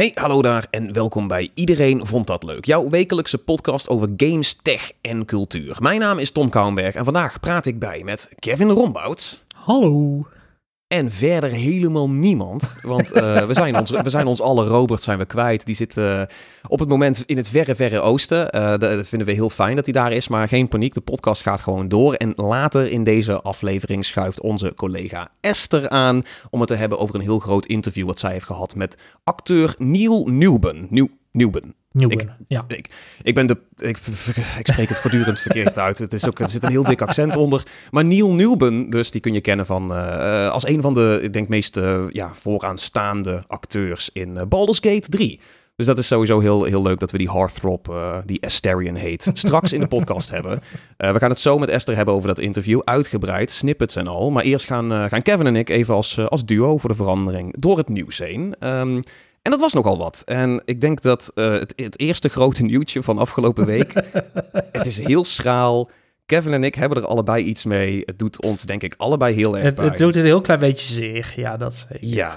Hey, hallo daar en welkom bij Iedereen Vond Dat Leuk. Jouw wekelijkse podcast over games, tech en cultuur. Mijn naam is Tom Kouwenberg en vandaag praat ik bij met Kevin Rombouts. Hallo. En verder helemaal niemand. Want uh, we, zijn ons, we zijn ons alle Robert zijn we kwijt. Die zit uh, op het moment in het verre, verre oosten. Uh, dat vinden we heel fijn dat hij daar is. Maar geen paniek, de podcast gaat gewoon door. En later in deze aflevering schuift onze collega Esther aan... om het te hebben over een heel groot interview wat zij heeft gehad met acteur Neil Newben. Nieuw, Newben. Nieuwben, ik, ja. Ik, ik, ben de, ik, ik spreek het voortdurend verkeerd uit. Het is ook, er zit een heel dik accent onder. Maar Neil Newben, dus die kun je kennen van, uh, als een van de, ik denk, meest uh, ja, vooraanstaande acteurs in uh, Baldur's Gate 3. Dus dat is sowieso heel, heel leuk dat we die heartthrob, uh, die Asterion heet, straks in de podcast hebben. Uh, we gaan het zo met Esther hebben over dat interview, uitgebreid, snippets en al. Maar eerst gaan, uh, gaan Kevin en ik even als, als duo voor de verandering door het nieuws heen. Um, en dat was nogal wat. En ik denk dat uh, het, het, eerste grote nieuwtje van afgelopen week. het is heel schraal. Kevin en ik hebben er allebei iets mee. Het doet ons, denk ik, allebei heel erg. Het, het doet een heel klein beetje zeer. Ja, dat zeker. Ja.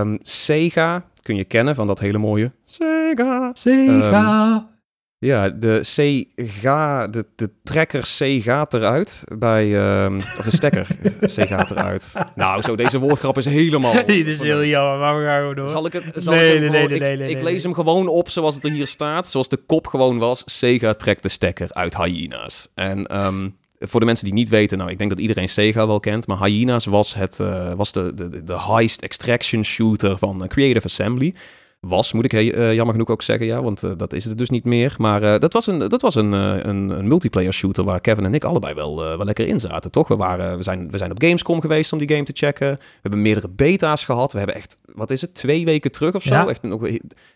Um, Sega kun je kennen van dat hele mooie. Sega. Sega. Um, ja, de C ga, de, de trekker C gaat eruit bij, um, of de stekker C gaat eruit. Nou, zo, deze woordgrap is helemaal... Dit is heel jammer, maar we gaan gewoon door. Zal ik het... Zal nee, ik nee, nee, nee, ik, nee, ik lees hem gewoon op zoals het er hier staat, zoals de kop gewoon was. Sega trekt de stekker uit Hyena's. En um, voor de mensen die niet weten, nou, ik denk dat iedereen Sega wel kent, maar Hyena's was, het, uh, was de, de, de heist extraction shooter van uh, Creative Assembly was, moet ik uh, jammer genoeg ook zeggen, ja, want uh, dat is het dus niet meer. Maar uh, dat was, een, dat was een, een, een, multiplayer shooter waar Kevin en ik allebei wel, wel lekker in zaten, toch? We, waren, we, zijn, we zijn op Gamescom geweest om die game te checken. We hebben meerdere beta's gehad. We hebben echt, wat is het, twee weken terug of zo? Ja. Echt nog,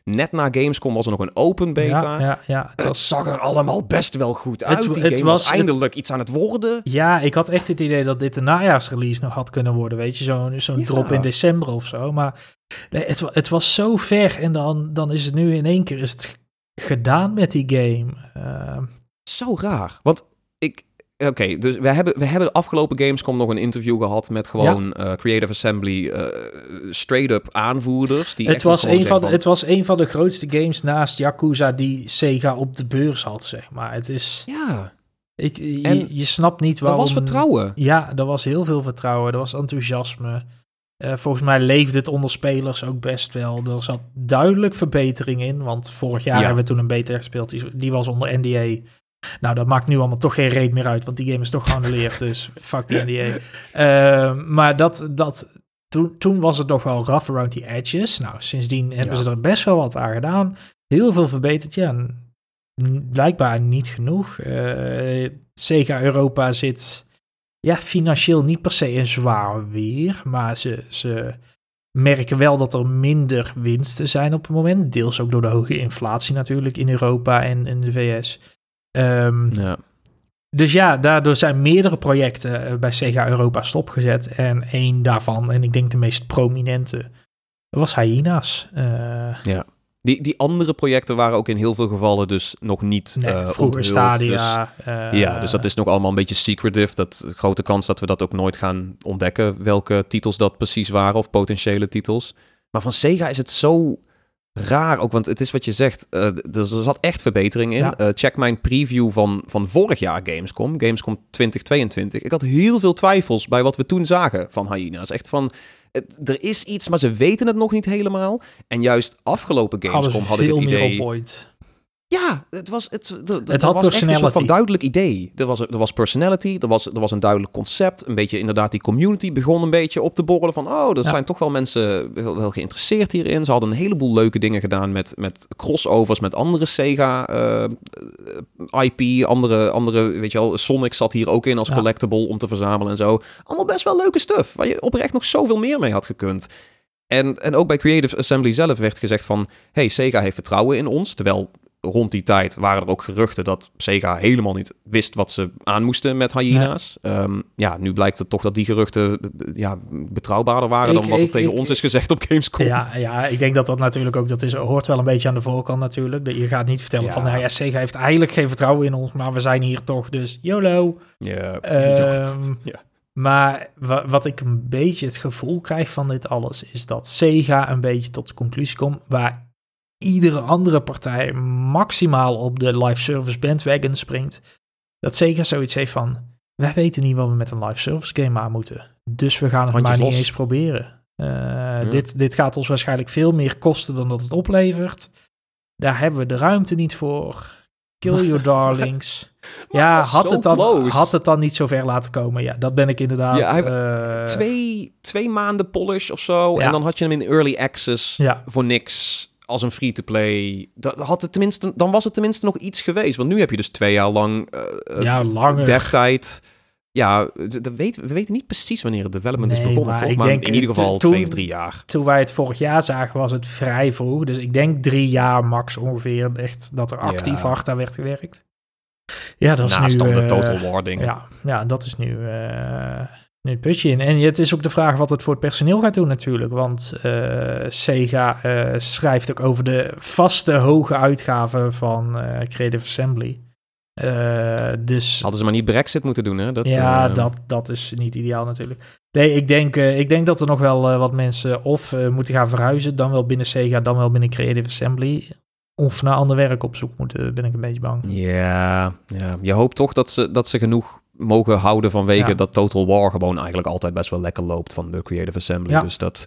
net na Gamescom was er nog een open beta. Ja, ja, ja. Het, was, zag er allemaal best wel goed uit. Het, die het game was, was- eindelijk iets aan het worden. Ja, ik had echt het idee dat dit een najaarsrelease nog had kunnen worden, weet je, zo'n zo'n drop in december of zo. Maar nee, het, het was zo ver en dan, dan is het nu in één keer is het gedaan met die game. Ehm, Zo raar. Want ik. Oké, dus we hebben, we hebben de afgelopen Gamescom nog een interview gehad met gewoon eh, Creative Assembly eh, straight-up aanvoerders. Die het, was een van, het was een van de grootste games naast Yakuza die Sega op de beurs had, zeg maar. Het is, Ja, ik, je, En je snapt niet er waarom... was vertrouwen. Ja, er was heel veel vertrouwen, er was enthousiasme. Eh, volgens mij leefde het onder spelers ook best wel. Er zat duidelijk verbetering in, want vorig jaar Ja. hebben we toen een beta gespeeld. Die, die was onder NDA. Nou, dat maakt nu allemaal toch geen reet meer uit, want die game is toch geannuleerd, dus fuck die NDA. Eh, maar dat, dat, toen, toen was het nog wel rough around the edges. Nou, sindsdien hebben Ja. ze er best wel wat aan gedaan. Heel veel verbeterd, ja. Blijkbaar niet genoeg. Eh, Sega Europa zit ja, financieel niet per se in zwaar weer, maar ze, ze merken wel dat er minder winsten zijn op het moment. Deels ook door de hoge inflatie natuurlijk in Europa en in de VS. Ehm, Ja. dus ja, daardoor zijn meerdere projecten eh, bij Sega Europa stopgezet. En één daarvan, en ik denk de meest prominente, was Hyena's. Eh, Die, die andere projecten waren ook in heel veel gevallen dus nog niet nee, eh vroeger onthuld. Stadia. Dus, eh, ja, dus dat is nog allemaal een beetje secretive. Dat grote kans dat we dat ook nooit gaan ontdekken. Welke titels dat precies waren of potentiële titels. Maar van Sega is het zo raar ook, want het is wat je zegt. eh, er zat echt verbetering in. Ja. Check mijn preview van, van vorig jaar Gamescom, Gamescom 2022. Ik had heel veel twijfels bij wat we toen zagen van Hyena's. Echt van, het- er is iets, maar ze weten het nog niet helemaal. En juist afgelopen Gamescom had ik het idee... op. Ja, het was, het, het, het, Het had was echt een soort van duidelijk idee. Er was, er was personality, er was, er was een duidelijk concept. Een beetje inderdaad, die community begon een beetje op te borrelen van... oh, er Ja. zijn toch wel mensen wel, wel geïnteresseerd hierin. Ze hadden een heleboel leuke dingen gedaan met, met crossovers met andere Sega eh, IP. Andere, andere, weet je wel, Sonic zat hier ook in als Ja. collectible om te verzamelen en zo. Allemaal best wel leuke stuff, waar je oprecht nog zoveel meer mee had gekund. En, en ook bij Creative Assembly zelf werd gezegd van... hey, Sega heeft vertrouwen in ons. Terwijl rond die tijd waren er ook geruchten dat Sega helemaal niet wist wat ze aan moesten met Hyena's. Ja, ja nu blijkt het toch dat die geruchten eh, ja, betrouwbaarder waren Ik- dan wat er tegen ik- ons is gezegd op Gamescom. Ja, ja, ik denk dat dat natuurlijk ook, dat is, hoort wel een beetje aan de voorkant natuurlijk. Je gaat niet vertellen Ja. van, nou ja, Sega heeft eigenlijk geen vertrouwen in ons, maar we zijn hier toch, dus YOLO. Ja. Ehm, Ja. Maar wa- wat ik een beetje het gevoel krijg van dit alles, is dat Sega een beetje tot de conclusie komt waar iedere andere partij maximaal op de live service bandwagon springt. Dat Sega zoiets heeft van, wij weten niet wat we met een live service game aan moeten. Dus we gaan het Handjes maar niet los. eens proberen. Eh, dit, dit gaat ons waarschijnlijk veel meer kosten dan dat het oplevert. Daar hebben we de ruimte niet voor. Kill your darlings. ja, had het, dan, close. had het dan niet zo ver laten komen. Ja, dat ben ik inderdaad. Ja, hij- eh, twee, twee maanden polish of zo. Ja. En dan had je hem in early access Ja, voor niks als een free-to-play. Dat had het tenminste, dan was het tenminste nog iets geweest. Want nu heb je dus twee jaar lang eh, eh, ja, langer. dev-tijd. Ja, dat weten, we weten niet precies wanneer het development is begonnen, maar toch? Maar denk, in ieder geval toen- twee of drie jaar. Toen wij het vorig jaar zagen, was het vrij vroeg. Dus ik denk drie jaar max ongeveer echt dat er actief Ja. hard aan werd gewerkt. Ja, dat is Naast nu... dan de eh, Total War dingen. Ja, ja, dat is nu, nu het putje in. En het is ook de vraag wat het voor het personeel gaat doen natuurlijk. Want eh, Sega eh, schrijft ook over de vaste hoge uitgaven van eh, Creative Assembly. Dus Hadden ze maar niet Brexit moeten doen, hè? Dat, ja, dat, dat is niet ideaal natuurlijk. Nee, ik denk, ik denk dat er nog wel wat mensen of moeten gaan verhuizen, dan wel binnen Sega, dan wel binnen Creative Assembly. Of naar ander werk op zoek moeten, ben ik een beetje bang. Ja, ja, je hoopt toch dat ze, dat ze genoeg mogen houden vanwege Ja. dat Total War gewoon eigenlijk altijd best wel lekker loopt van de Creative Assembly. Ja. Dus dat...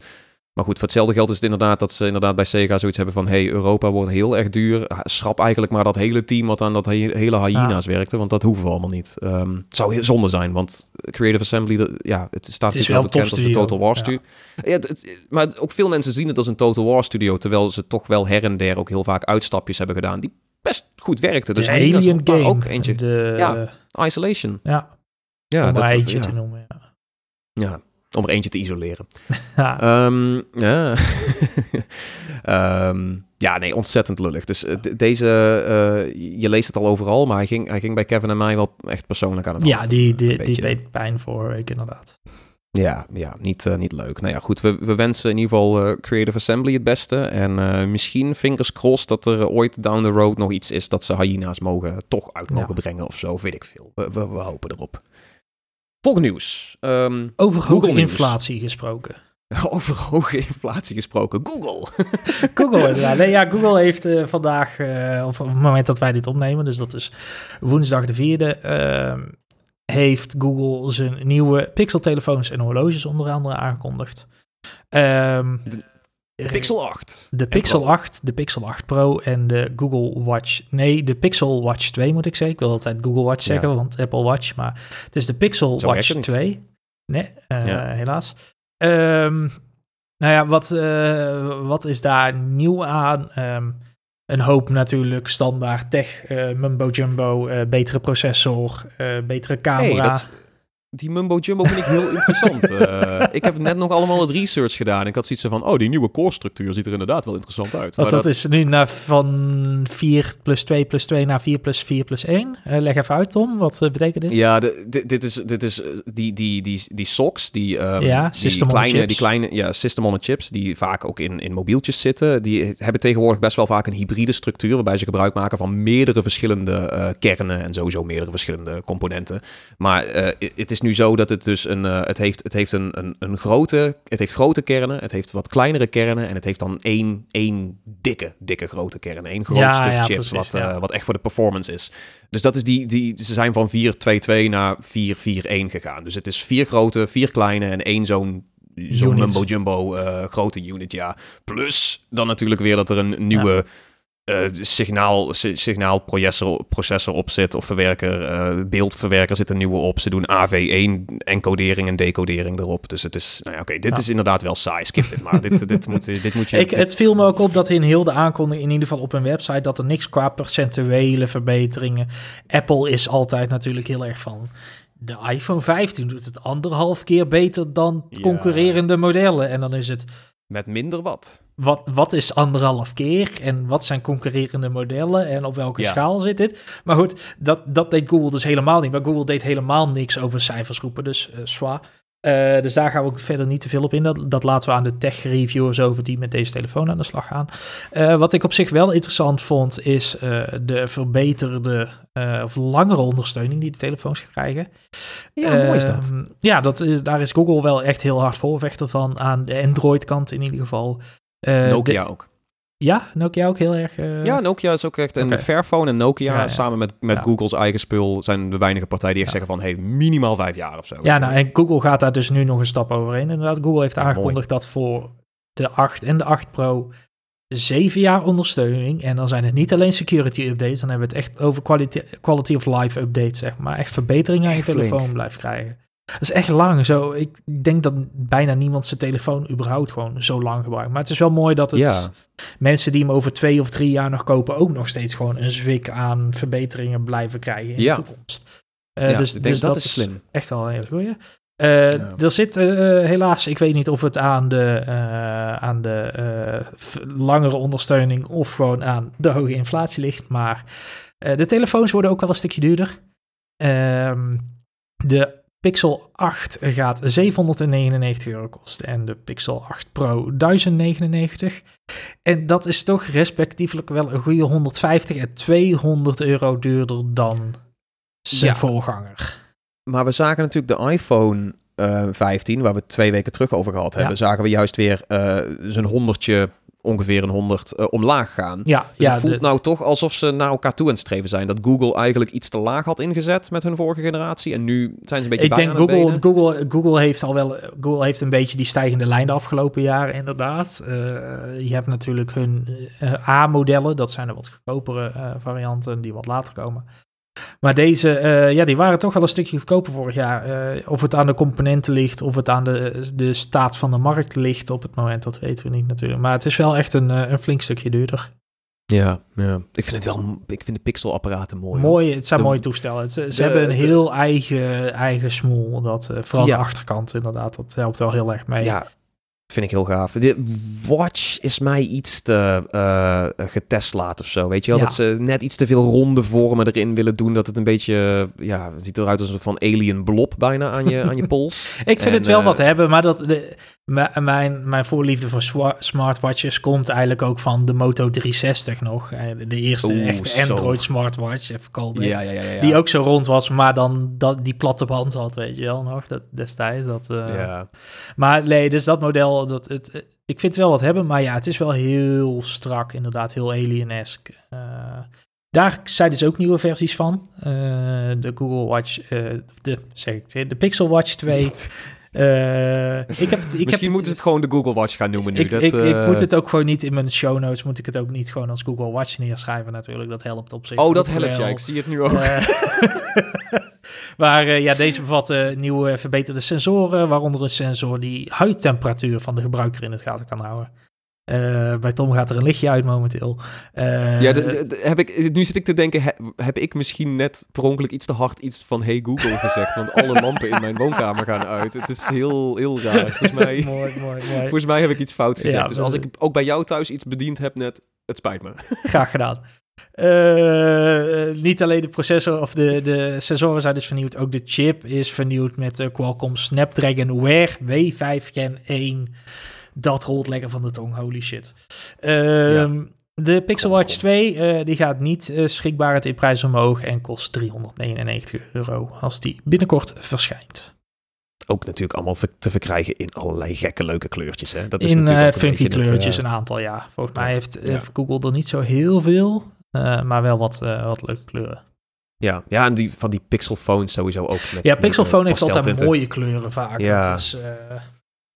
Maar goed, voor hetzelfde geld is het inderdaad dat ze inderdaad bij Sega zoiets hebben van... hey, Europa wordt heel erg duur. Schrap eigenlijk maar dat hele team wat aan dat he- hele hyena's werkte. Want dat hoeven we allemaal niet. Ehm, het zou zonde zijn, want Creative Assembly... dat- ja, het staat Het wel bekend als de Total War studio. Ja, het- het- maar ook veel mensen zien het als een Total War studio... terwijl ze toch wel her en der ook heel vaak uitstapjes hebben gedaan... die best goed werkten. Dus de Alien Game. ook eentje. De, Ja. Isolation. ja, Ja, om dat, eentje ja, te noemen. Ja. ja, om er eentje te isoleren. Ja. Ehm, ja. Ehm, ja, nee, ontzettend lullig. Dus eh, deze, eh, je leest het al overal, maar hij ging, hij ging bij Kevin en mij wel echt persoonlijk aan het ja, die, die, die beetje. deed pijn voor week inderdaad. Ja, ja niet, eh, niet leuk. Nou ja, goed, we, we wensen in ieder geval eh, Creative Assembly het beste. En eh, misschien, fingers crossed, dat er ooit down the road nog iets is dat ze hyena's mogen, toch uit Ja. mogen brengen of zo, weet ik veel. We, we, we hopen erop. Volgend nieuws. Ehm, Over hoge inflatie gesproken. over hoge inflatie gesproken. Google. Google inderdaad. Nee, ja, Google heeft vandaag, of op het moment dat wij dit opnemen, dus dat is woensdag de vierde, ehm, heeft Google zijn nieuwe Pixel-telefoons en horloges onder andere aangekondigd. Ehm, De Pixel 8. de Pixel Pro. 8, de Pixel 8 Pro en de Google Watch. Nee, de Pixel Watch 2 moet ik zeggen. Ik wil altijd Google Watch zeggen, Ja. want Apple Watch. Maar het is de Pixel Zo Watch werkt het niet. 2. Nee, eh, Ja. helaas. Ehm, nou ja, wat, eh, wat is daar nieuw aan? Ehm, een hoop natuurlijk standaard tech, eh, mumbo jumbo, eh, betere processor, eh, betere camera. Die mumbo jumbo vind ik heel interessant. Eh, ik heb net nog allemaal het research gedaan. Ik had zoiets van, oh, die nieuwe core structuur ziet er inderdaad wel interessant uit. Want Maar dat, is nu naar van 4 plus 2 plus 2 naar 4 plus 4 plus 1. Eh, leg even uit, Tom. Wat eh, betekent dit? Ja, de, dit, dit is, dit is die, die, die, die socks, die, Ja, die kleine, die kleine, ja, system on a chips, die vaak ook in, in mobieltjes zitten. Die hebben tegenwoordig best wel vaak een hybride structuur, waarbij ze gebruik maken van meerdere verschillende kernen en sowieso meerdere verschillende componenten. Maar het is nu zo dat het dus een, eh, het heeft, het heeft een, een, een grote, het heeft grote kernen, het heeft wat kleinere kernen en het heeft dan één, één dikke, dikke grote kern, één groot Ja, stuk ja, chips, precies, wat, eh, wat echt voor de performance is. Dus dat is die, die, ze zijn van 4-2-2 naar 4-4-1 gegaan. Dus het is vier grote, vier kleine en één zo'n zo'n Unit. mumbo jumbo eh, grote unit, ja. Plus dan natuurlijk weer dat er een nieuwe eh, signaal, si- signaalprocessor processor op zit of verwerker, eh, beeldverwerker zit een nieuwe op. Ze doen AV1 encodering en decodering erop. Dus het is, nou ja, oké, dit Ja. is inderdaad wel saai. Skip dit maar. dit, dit, moet, dit moet je... Ik, het viel me ook op dat in heel de aankondiging, in ieder geval op hun website, dat er niks qua percentuele verbeteringen. Apple is altijd natuurlijk heel erg van. De iPhone 15 doet het anderhalf keer beter dan Ja. concurrerende modellen. En dan is het, Met minder wat. Wat, wat is anderhalf keer en wat zijn concurrerende modellen en op welke Ja. schaal zit dit? Maar goed, dat, dat deed Google dus helemaal niet. Maar Google deed helemaal niks over cijfers roepen, dus eh zwaar. Uh, dus daar gaan we ook verder niet te veel op in. Dat, dat laten we aan de tech-reviewers over die met deze telefoon aan de slag gaan. Uh, wat ik op zich wel interessant vond, is uh, de verbeterde of langere ondersteuning die de telefoons krijgen. Ja, mooi is dat. Ehm, ja, dat is, daar is Google wel echt heel hard voorvechter van. Aan de Android-kant in ieder geval. Nokia de, ook. Ja, Nokia ook heel erg. Uh... Ja, Nokia is ook echt een okay. Fairphone en Nokia Ja, ja. samen met, met Ja. Google's eigen spul zijn de weinige partijen die echt zeggen van hey, minimaal vijf jaar of zo. Ja, nou, en Google gaat daar dus nu nog een stap overheen. Inderdaad, Google heeft aangekondigd dat voor de 8 en de 8 Pro zeven jaar ondersteuning. En dan zijn het niet alleen security updates, dan hebben we het echt over quality, quality of life updates, zeg maar. Echt verbeteringen aan je telefoon blijft krijgen. Dat is echt lang. Zo, ik denk dat bijna niemand zijn telefoon überhaupt gewoon zo lang gebruikt. Maar het is wel mooi dat het Ja. mensen die hem over twee of drie jaar nog kopen, ook nog steeds gewoon een zwik aan verbeteringen blijven krijgen in Ja. de toekomst. Eh, Ja, dus ik denk dus dat is slim. echt wel een hele goeie. Eh, Er zit eh, helaas, ik weet niet of het aan de, aan de langere ondersteuning of gewoon aan de hoge inflatie ligt, maar de telefoons worden ook wel een stukje duurder. Ehm, de Pixel 8 gaat 799 euro kosten en de Pixel 8 Pro 1099. En dat is toch respectievelijk wel een goede 150 en 200 euro duurder dan zijn Ja. voorganger. Maar we zagen natuurlijk de iPhone eh, 15, waar we twee weken terug over gehad hebben, zagen we juist weer eh zo'n honderdje, ongeveer een honderd, eh, omlaag gaan. Ja, Dus ja het voelt de- nou toch alsof ze naar elkaar toe aan het streven zijn. Dat Google eigenlijk iets te laag had ingezet met hun vorige generatie. En nu zijn ze een beetje ik denk Google. Google, Google heeft al wel Google heeft een beetje die stijgende lijn de afgelopen jaren, inderdaad. Eh, je hebt natuurlijk hun eh, A-modellen, dat zijn de wat goedkopere eh, varianten die wat later komen. Maar deze, eh, ja, die waren toch wel een stukje goedkoper vorig jaar. Eh, of het aan de componenten ligt, of het aan de, de staat van de markt ligt op het moment, dat weten we niet natuurlijk. Maar het is wel echt een, eh, een flink stukje duurder. Ja, ja. Ik vind het wel, ik vind de Pixel-apparaten mooi. Mooi, het zijn De- mooie toestellen. Het, ze de- hebben een de- heel eigen, eigen smoel. Dat, vooral Ja. de achterkant inderdaad, dat helpt wel heel erg mee. Ja, dat vind ik heel gaaf. De Watch is mij iets te eh getest laat of zo. Weet je wel? Ja. Dat ze net iets te veel ronde vormen erin willen doen. Dat het een beetje, ja, het ziet eruit als een van alien blob bijna aan je, aan je pols. Ik vind En, het wel eh, wat hebben, maar dat de, mijn, mijn voorliefde voor smartwatches komt eigenlijk ook van de Moto 360 nog. Eh, De eerste Oeh, echte zo. Android smartwatch, even callback. Ja, ja. Die ook zo rond was, maar dan dat, die platte band had, weet je wel nog, dat, destijds. Dat, Ja. Maar nee, dus dat model, dat, het, eh, ik vind het wel wat hebben, maar ja, het is wel heel strak, inderdaad, heel alien-esque. Eh, daar zijn dus ook nieuwe versies van. Eh, de Google Watch, de, zeg de Pixel Watch 2. Eh, ik heb het, ik Misschien heb moeten het, ze het gewoon de Google Watch gaan noemen nu. ik, dat, ik, ik eh, moet het ook gewoon niet in mijn show notes, moet ik het ook niet gewoon als Google Watch neerschrijven natuurlijk. Dat helpt op zich. Oh, dat helpt, ja. Ik zie het nu ook. Eh, maar ja, deze bevat eh, nieuwe verbeterde sensoren, waaronder een sensor die huidtemperatuur van de gebruiker in het gaten kan houden. Eh, bij Tom gaat er een lichtje uit momenteel. Eh, Ja, heb ik, nu zit ik te denken, he- heb ik misschien net per ongeluk iets te hard iets van Hey Google gezegd? Want alle lampen in mijn woonkamer gaan uit. Het is heel, heel raar. Volgens mij, mooi, mooi, mooi. volgens mij heb ik iets fout gezegd. Ja, dus als ik ook bij jou thuis iets bediend heb net, het spijt me. Graag gedaan. Eh, niet alleen de processor of de, de sensoren zijn dus vernieuwd, ook de chip is vernieuwd met de Qualcomm Snapdragon Wear W5 Gen 1. Dat rolt lekker van de tong, holy shit. Ehm, De Pixel Watch 2 eh, die gaat niet eh, schrikbarend in prijs omhoog en kost 399 euro als die binnenkort verschijnt. Ook natuurlijk allemaal te verkrijgen in allerlei gekke leuke kleurtjes. Hè? Dat is in natuurlijk eh, funky het, kleurtjes, een aantal ja. Volgens mij heeft, ja. heeft Google er niet zo heel veel, maar wel wat, wat leuke kleuren. ja, ja, en die, van die pixelphones sowieso ook. Met, Ja, met, Pixelphone eh, heeft altijd mooie kleuren vaak. Ja. Dat is,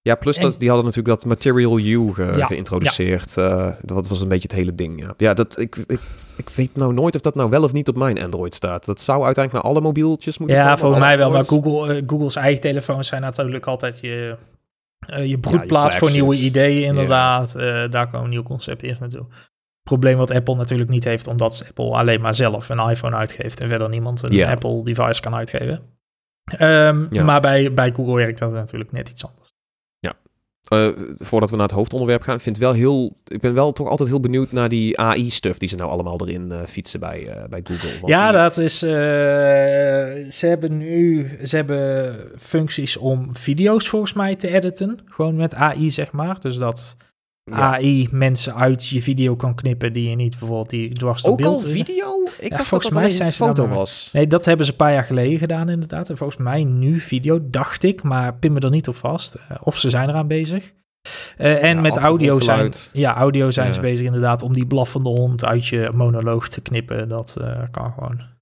Ja, plus En- dat, die hadden natuurlijk dat Material U ge- Ja, geïntroduceerd. Eh, dat was een beetje het hele ding, ja. Ja, dat, ik, ik, ik weet nou nooit of dat nou wel of niet op mijn Android staat. Dat zou uiteindelijk naar alle mobieltjes moeten ja, volgens mij wel. Maar. Google, eh, Google's eigen telefoons zijn natuurlijk altijd je, eh, je broedplaats voor nieuwe ideeën, inderdaad. Daar komen nieuwe concepten eerst naartoe. Probleem wat Apple natuurlijk niet heeft, omdat Apple alleen maar zelf een iPhone uitgeeft en verder niemand een. Apple device kan uitgeven. Ehm. Maar bij, bij Google werkt dat natuurlijk net iets anders. Eh, voordat we naar het hoofdonderwerp gaan, vind wel heel, ik ben wel toch altijd heel benieuwd naar die AI-stuff die ze nou allemaal erin uh, fietsen bij, uh, bij Google. Want ja, die... dat is, ze hebben nu, ze hebben functies om video's volgens mij te editen, gewoon met AI zeg maar. Dus dat AI mensen uit je video kan knippen die je niet bijvoorbeeld die dwars Ook beeld... al video? Ik dacht volgens dat mij zijn ze foto was. Nee, dat hebben ze een paar jaar geleden gedaan inderdaad. En volgens mij nu video, dacht ik, maar pin me er niet op vast. Uh, of ze zijn eraan bezig. Uh, en ja, met audio zijn, ja, audio zijn ja. ze bezig inderdaad om die blaffende hond uit je monoloog te knippen. Dat uh, kan gewoon.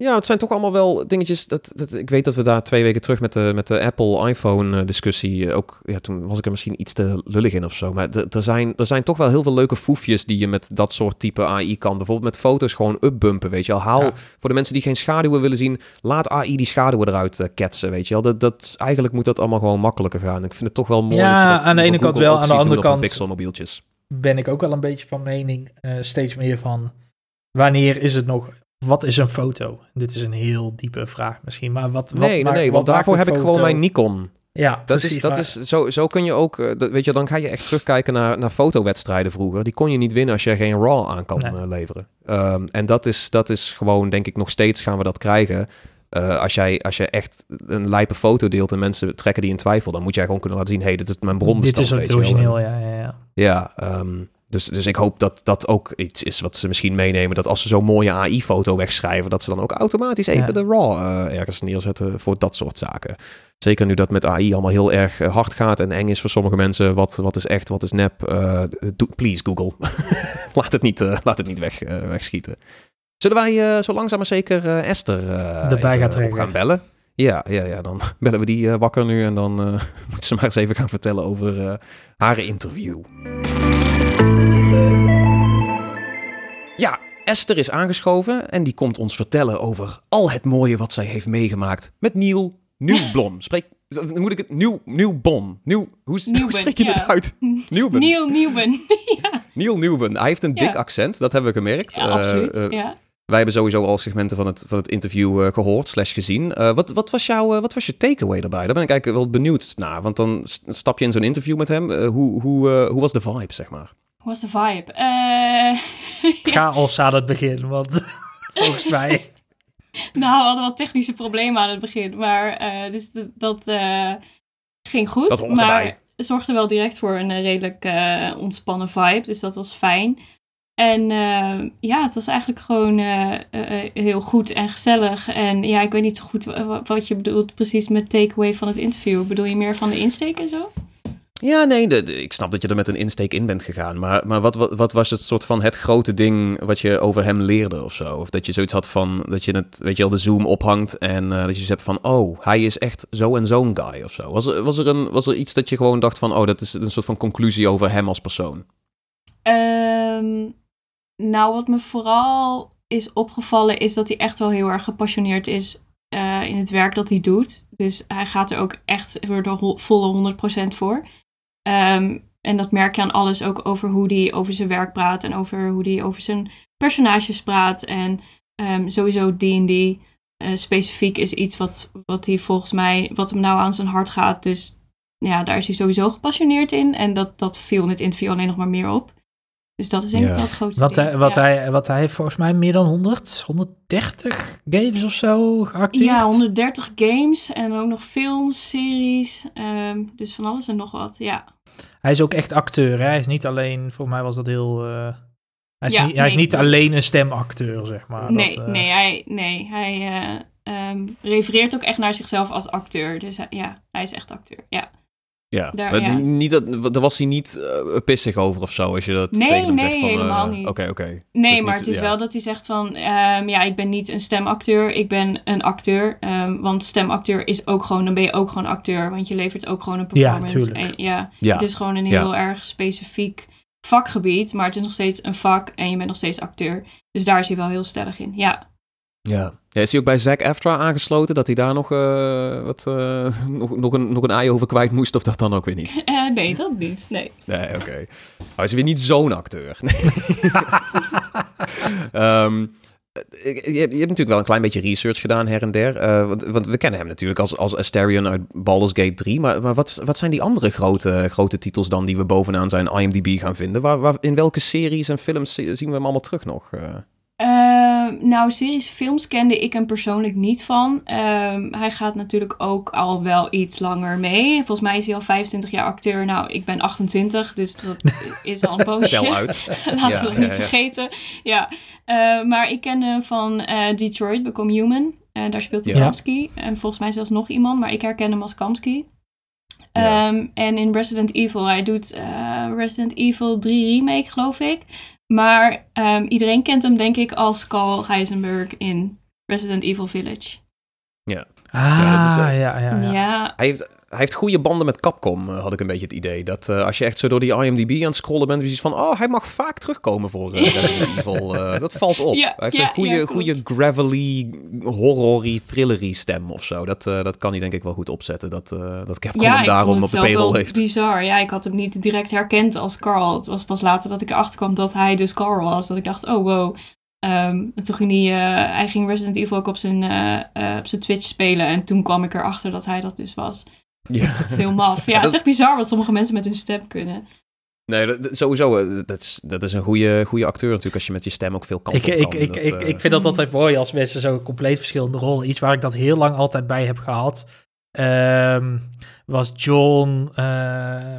Ja, het zijn toch allemaal wel dingetjes. Dat, dat, ik weet dat we daar twee weken terug met de, met de Apple iPhone discussie ook. Ja, toen was ik er misschien iets te lullig in of zo. Maar er zijn, er zijn toch wel heel veel leuke foefjes die je met dat soort type AI kan. Bijvoorbeeld met foto's gewoon upbumpen. Weet je al. Haal ja. voor de mensen die geen schaduwen willen zien. Laat AI die schaduwen eruit uh, ketsen. Weet je wel. Dat, dat, eigenlijk moet dat allemaal gewoon makkelijker gaan. Ik vind het toch wel mooi. Ja, dat je dat aan de ene kant wel. Aan de andere kant. Pixelmobieltjes. Ben ik ook wel een beetje van mening. Uh, steeds meer van. Wanneer is het nog wat is een foto? Dit is een heel diepe vraag misschien, maar wat... wat nee, nee, nee, want daarvoor heb foto? ik gewoon mijn Nikon. Ja, dat precies, is, dat maar... is zo, zo kun je ook, dat, weet je, dan ga je echt terugkijken naar, naar fotowedstrijden vroeger. Die kon je niet winnen als je geen RAW aan kan nee. uh, leveren. Um, en dat is, dat is gewoon, denk ik, nog steeds gaan we dat krijgen. Uh, als, jij, als je echt een lijpe foto deelt en mensen trekken die in twijfel, dan moet jij gewoon kunnen laten zien, hé, hey, dit is mijn bronbestand. Dit is het origineel, ja, ja, ja. Ja, um, dus, dus ik hoop dat dat ook iets is wat ze misschien meenemen. Dat als ze zo'n mooie AI-foto wegschrijven, dat ze dan ook automatisch even ja. de RAW uh, ergens neerzetten voor dat soort zaken. Zeker nu dat met AI allemaal heel erg uh, hard gaat en eng is voor sommige mensen. Wat, wat is echt, wat is nep? Uh, do, please, Google. laat het niet, laat het niet weg, wegschieten. Zullen wij zo langzaam maar zeker Esther erbij gaan, gaan bellen? Ja, ja, ja, dan bellen we die wakker nu en dan moet ze maar eens even gaan vertellen over haar interview. Ja, Esther is aangeschoven en die komt ons vertellen over al het mooie wat zij heeft meegemaakt met Neil Nieuwblom. Spreek, moet ik het? Nieuw, Nieuwbon. Nieuw, hoe, Nieuwben, spreek je ja. het uit? Nieuwben. Neil Nieuwben. ja. Neil Nieuwben. Hij heeft een dik Ja. accent, dat hebben we gemerkt. ja, Eh, absoluut. eh, ja. wij hebben sowieso al segmenten van het, van het interview eh, gehoord, slash gezien. Wat, wat, was jouw, wat was je takeaway daarbij? Daar ben ik eigenlijk wel benieuwd naar. Want dan stap je in zo'n interview met hem. Hoe, hoe, hoe was de vibe, zeg maar? Hoe was de vibe? Eh, Chaos aan het begin, want volgens mij... nou, we hadden wat technische problemen aan het begin. Maar eh, dus dat eh, ging goed. Dat maar erbij. zorgde wel direct voor een redelijk eh, ontspannen vibe. Dus dat was fijn. En eh, ja, het was eigenlijk gewoon eh, eh, heel goed en gezellig. En ja, ik weet niet zo goed wa- wat je bedoelt precies met takeaway van het interview. Bedoel je meer van de insteek en zo? Ja, nee, ik snap dat je er met een insteek in bent gegaan. Maar, maar wat, wat, was het soort van het grote ding wat je over hem leerde of zo? Of dat je zoiets had van, dat je het, weet je wel, de zoom ophangt en eh, dat je hebt van, oh, hij is echt zo en zo'n guy of zo. Was er, was, er een, was er iets dat je gewoon dacht van, oh, dat is een soort van conclusie over hem als persoon? Ehm, nou, wat me vooral is opgevallen is dat hij echt wel heel erg gepassioneerd is eh, in het werk dat hij doet. Dus hij gaat er ook echt voor de volle 100% voor. Ehm, en dat merk je aan alles, ook over hoe hij over zijn werk praat en over hoe hij over zijn personages praat. En ehm, sowieso D&D eh, specifiek is iets wat, wat hij volgens mij, wat hem nou aan zijn hart gaat. Dus ja, daar is hij sowieso gepassioneerd in. En dat, dat viel in het interview alleen nog maar meer op. Dus dat is denk ik Ja. wel het grootste Wat, ding. hij, wat, ja. hij, wat hij heeft volgens mij meer dan 100, 130 games of zo geacteerd. Ja, 130 games en ook nog films, series. ehm, dus van alles en nog wat, ja. Hij is ook echt acteur. Hè? Hij is niet alleen, voor mij was dat heel... eh, hij is, Ja, niet, hij is niet alleen een stemacteur, zeg maar. nee, dat, eh, nee, hij, nee, hij eh, ehm, refereert ook echt naar zichzelf als acteur. Dus hij- ja, hij is echt acteur, ja. Ja, Daar- maar ja. Niet dat, daar was hij niet eh, pissig over of zo, als je dat Nee, tegen hem nee, zegt van... eh, helemaal niet. Oké, oké. Nee, Dus maar niet- het is ja. wel dat hij zegt van... ehm, ja, ik ben niet een stemacteur, ik ben een acteur. Ehm, want stemacteur is ook gewoon... Dan ben je ook gewoon acteur, want je levert ook gewoon een Ja, performance. tuurlijk. En, ja, Ja, Het is gewoon een Ja. heel erg specifiek vakgebied, maar het is nog steeds een vak en je bent nog steeds acteur. Dus daar is hij wel heel stellig in. Ja, Ja. ja. Is hij ook bij Zac Eftra aangesloten? Dat hij daar nog, eh, wat, eh, nog, nog, een, nog een ei over kwijt moest? Of dat dan ook weer niet? Eh, nee, dat niet. Nee. Nee, oké. Hij is weer niet zo'n acteur. Nee. Ehm, je, je, hebt natuurlijk wel een klein beetje research gedaan her en der. Uh, want, want, we kennen hem natuurlijk als, als Asterion uit Baldur's Gate 3. Maar, maar wat, wat zijn die andere grote, grote titels dan die we bovenaan zijn IMDb gaan vinden? Waar, waar, in welke series en films zien we hem allemaal terug nog? Uh? Ehm, nou, series, films kende ik hem persoonlijk niet van. Ehm, hij gaat natuurlijk ook al wel iets langer mee. Volgens mij is hij al 25 jaar acteur. Nou, ik ben 28, dus dat is al een poosje. Tel uit. Laten we het niet vergeten. Ja, uh, maar ik ken hem van uh, Detroit, Become Human. Uh, daar speelt hij Kamsky. En volgens mij zelfs nog iemand, maar ik herken hem als Kamsky. Um, en in Resident Evil, hij doet uh, Resident Evil 3 Remake, geloof ik. Maar um, iedereen kent hem denk ik als Carl Heisenberg in Resident Evil Village. Ja. Ah, ja, is, uh, ja, ja, ja, ja. Hij heeft hij heeft goede banden met Capcom, uh, had ik een beetje het idee. Dat uh, als je echt zo door die IMDb aan het scrollen bent, is van, oh, hij mag vaak terugkomen voor uh, Resident Evil. dat valt op. Ja, hij heeft ja, een goede, goede gravelly, horror thrillery stem of zo. Dat, dat kan hij denk ik wel goed opzetten. Dat, dat Capcom hem daarom op de payroll heeft. bizar. Ja, ik had hem niet direct herkend als Carl. Het was pas later dat ik erachter kwam dat hij dus Carl was. Dat ik dacht, oh wow. Um, en toen ging hij, hij ging Resident Evil ook op zijn, op zijn Twitch spelen. En toen kwam ik erachter dat hij dat dus was. Ja. Dat is heel maf. Ja, het is echt bizar wat sommige mensen met hun stem kunnen. Nee, dat, sowieso. eh, Dat is, dat is een goede, goede acteur natuurlijk als je met je stem ook veel kan. Ik, ik, ik, ik, uh... ik vind dat altijd mooi als mensen zo compleet verschillende rollen. Iets waar ik dat heel lang altijd bij heb gehad. Um, was John. Uh,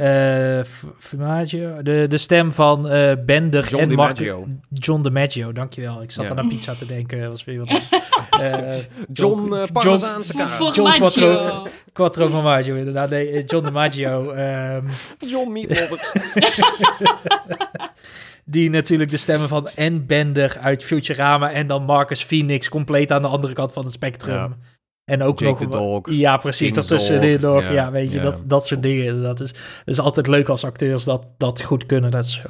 uh, Formaggio, de, de stem van uh, Bender John en Mark... DiMaggio. John DiMaggio, dankjewel. Ik zat Ja. aan naar pizza te denken. Was weer wat... Eh, John uh, Parmezaanse kaas. Volgens John Quattro-. Quattro Formaggio, inderdaad. Nee, eh, John DiMaggio. ehm, John Meat Roberts. die natuurlijk de stemmen van en Bender uit Futurama en dan Marcus Phoenix compleet aan de andere kant van het spectrum. Ja. En ook Jake nog... the Dog. Ja, precies. King Daartussenin Zorg, nog. ja, Ja, weet je, ja. dat, dat soort dingen. Dat is, dat is altijd leuk als acteurs dat, dat goed kunnen. Dat ze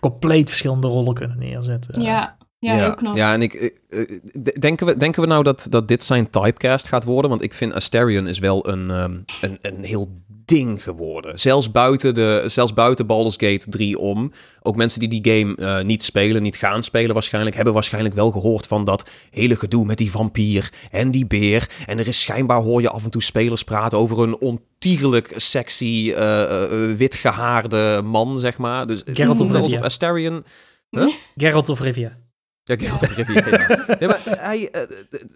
compleet verschillende rollen kunnen neerzetten. Ja, ja, heel knap. Ja, en ik, ik, eh, denken, we, denken we nou dat, dat dit zijn typecast gaat worden? Want ik vind Asterion is wel een, ehm, een, een heel ding geworden. Zelfs buiten, de, zelfs buiten Baldur's Gate 3 om. Ook mensen die die game eh, niet spelen, niet gaan spelen waarschijnlijk... hebben waarschijnlijk wel gehoord van dat hele gedoe met die vampier en die beer. En er is schijnbaar, hoor je af en toe spelers praten... over een ontiegelijk sexy, eh, eh, eh, witgehaarde man, zeg maar. Dus Geralt of Rivia. Asterion... Geralt of Rivia. Ja, Geralt of Rivia, ja. Nee, maar hij, eh,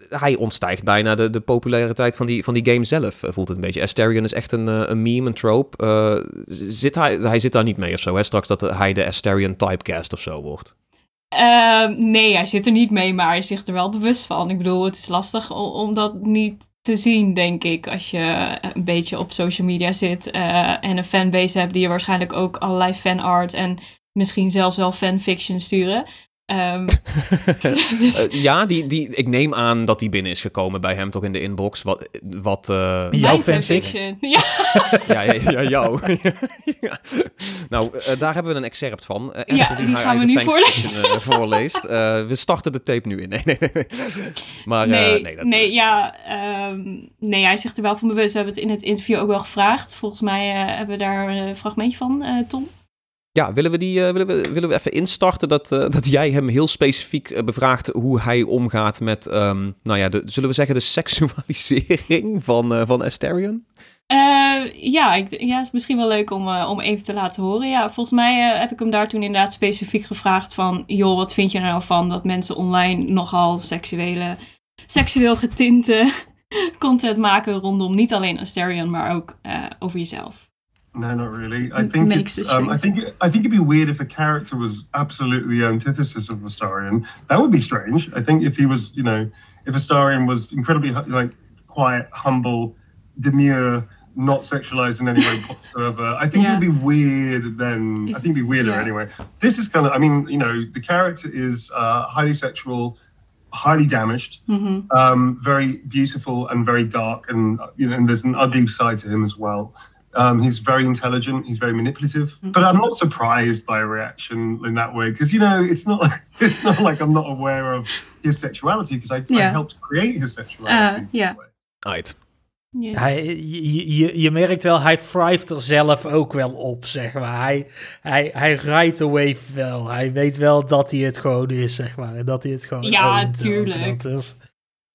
hij ontstijgt bijna de, de populariteit van die, van die game zelf, eh, voelt het een beetje. Asterion is echt een, eh, een meme, een trope. Zit hij, hij zit daar niet mee of zo, hè? Straks dat hij de Asterion typecast of zo wordt. Ehm, nee, hij zit er niet mee, maar hij is zich er wel bewust van. Ik bedoel, het is lastig om, om dat niet te zien, denk ik. Als je een beetje op social media zit en een fanbase hebt die je waarschijnlijk ook allerlei fanart en misschien zelfs wel fanfiction sturen. Ehm, dus, Eh, ja, die, die, ik neem aan dat die binnen is gekomen bij hem toch in de inbox. Wat, wat eh, Jouw mijn fanfic? Ja, ja, ja, ja, jou. Ja. Nou, eh, daar hebben we een excerpt van. Ja, die haar gaan we nu fanfiction, eh, voorleest. We starten de tape nu in. Nee, nee, nee. Maar nee, nee, dat, nee, ja, ehm, nee, hij is zich er wel van bewust. We hebben het in het interview ook wel gevraagd. Volgens mij hebben we daar een fragmentje van, Tom. Ja, willen we, die, eh, willen we, willen we even instarten dat, eh, dat jij hem heel specifiek eh, bevraagt hoe hij omgaat met, ehm, nou ja, de, zullen we zeggen de seksualisering van, van Asterion? Ja, ik, ja, is misschien wel leuk om, om even te laten horen. Ja, volgens mij heb ik hem daar toen inderdaad specifiek gevraagd van... joh, wat vind je nou van dat mensen online nogal seksuele, seksueel getinte content maken rondom niet alleen Asterion, maar ook over jezelf? No, not really. I think makes it's. Um, I think. I think it'd be weird if a character was absolutely the antithesis of Astarion. That would be strange. I think if he was, you know, if Astarion was incredibly like quiet, humble, demure, not sexualized in any way whatsoever, I think Yeah. it'd be weird. Then I think it'd be weirder Yeah. anyway. This is kind of. I mean, you know, the character is uh, highly sexual, highly damaged Mhm. um, very beautiful and very dark, and you know, and there's an ugly side to him as well. Um, he's very intelligent. He's very manipulative, but I'm not surprised by a reaction in that way because you know it's not it's not like I'm not aware of his sexuality because I, helped create his sexuality. Uh, yeah. Yes. Hij, je, je, je merkt wel, hij thrived er zelf ook wel op, zeg maar. Hij, hij, hij rijdt de wave wel. Hij weet wel dat hij het gewoon is, zeg maar. En dat hij het gewoon Ja, ownt tuurlijk. Dat is,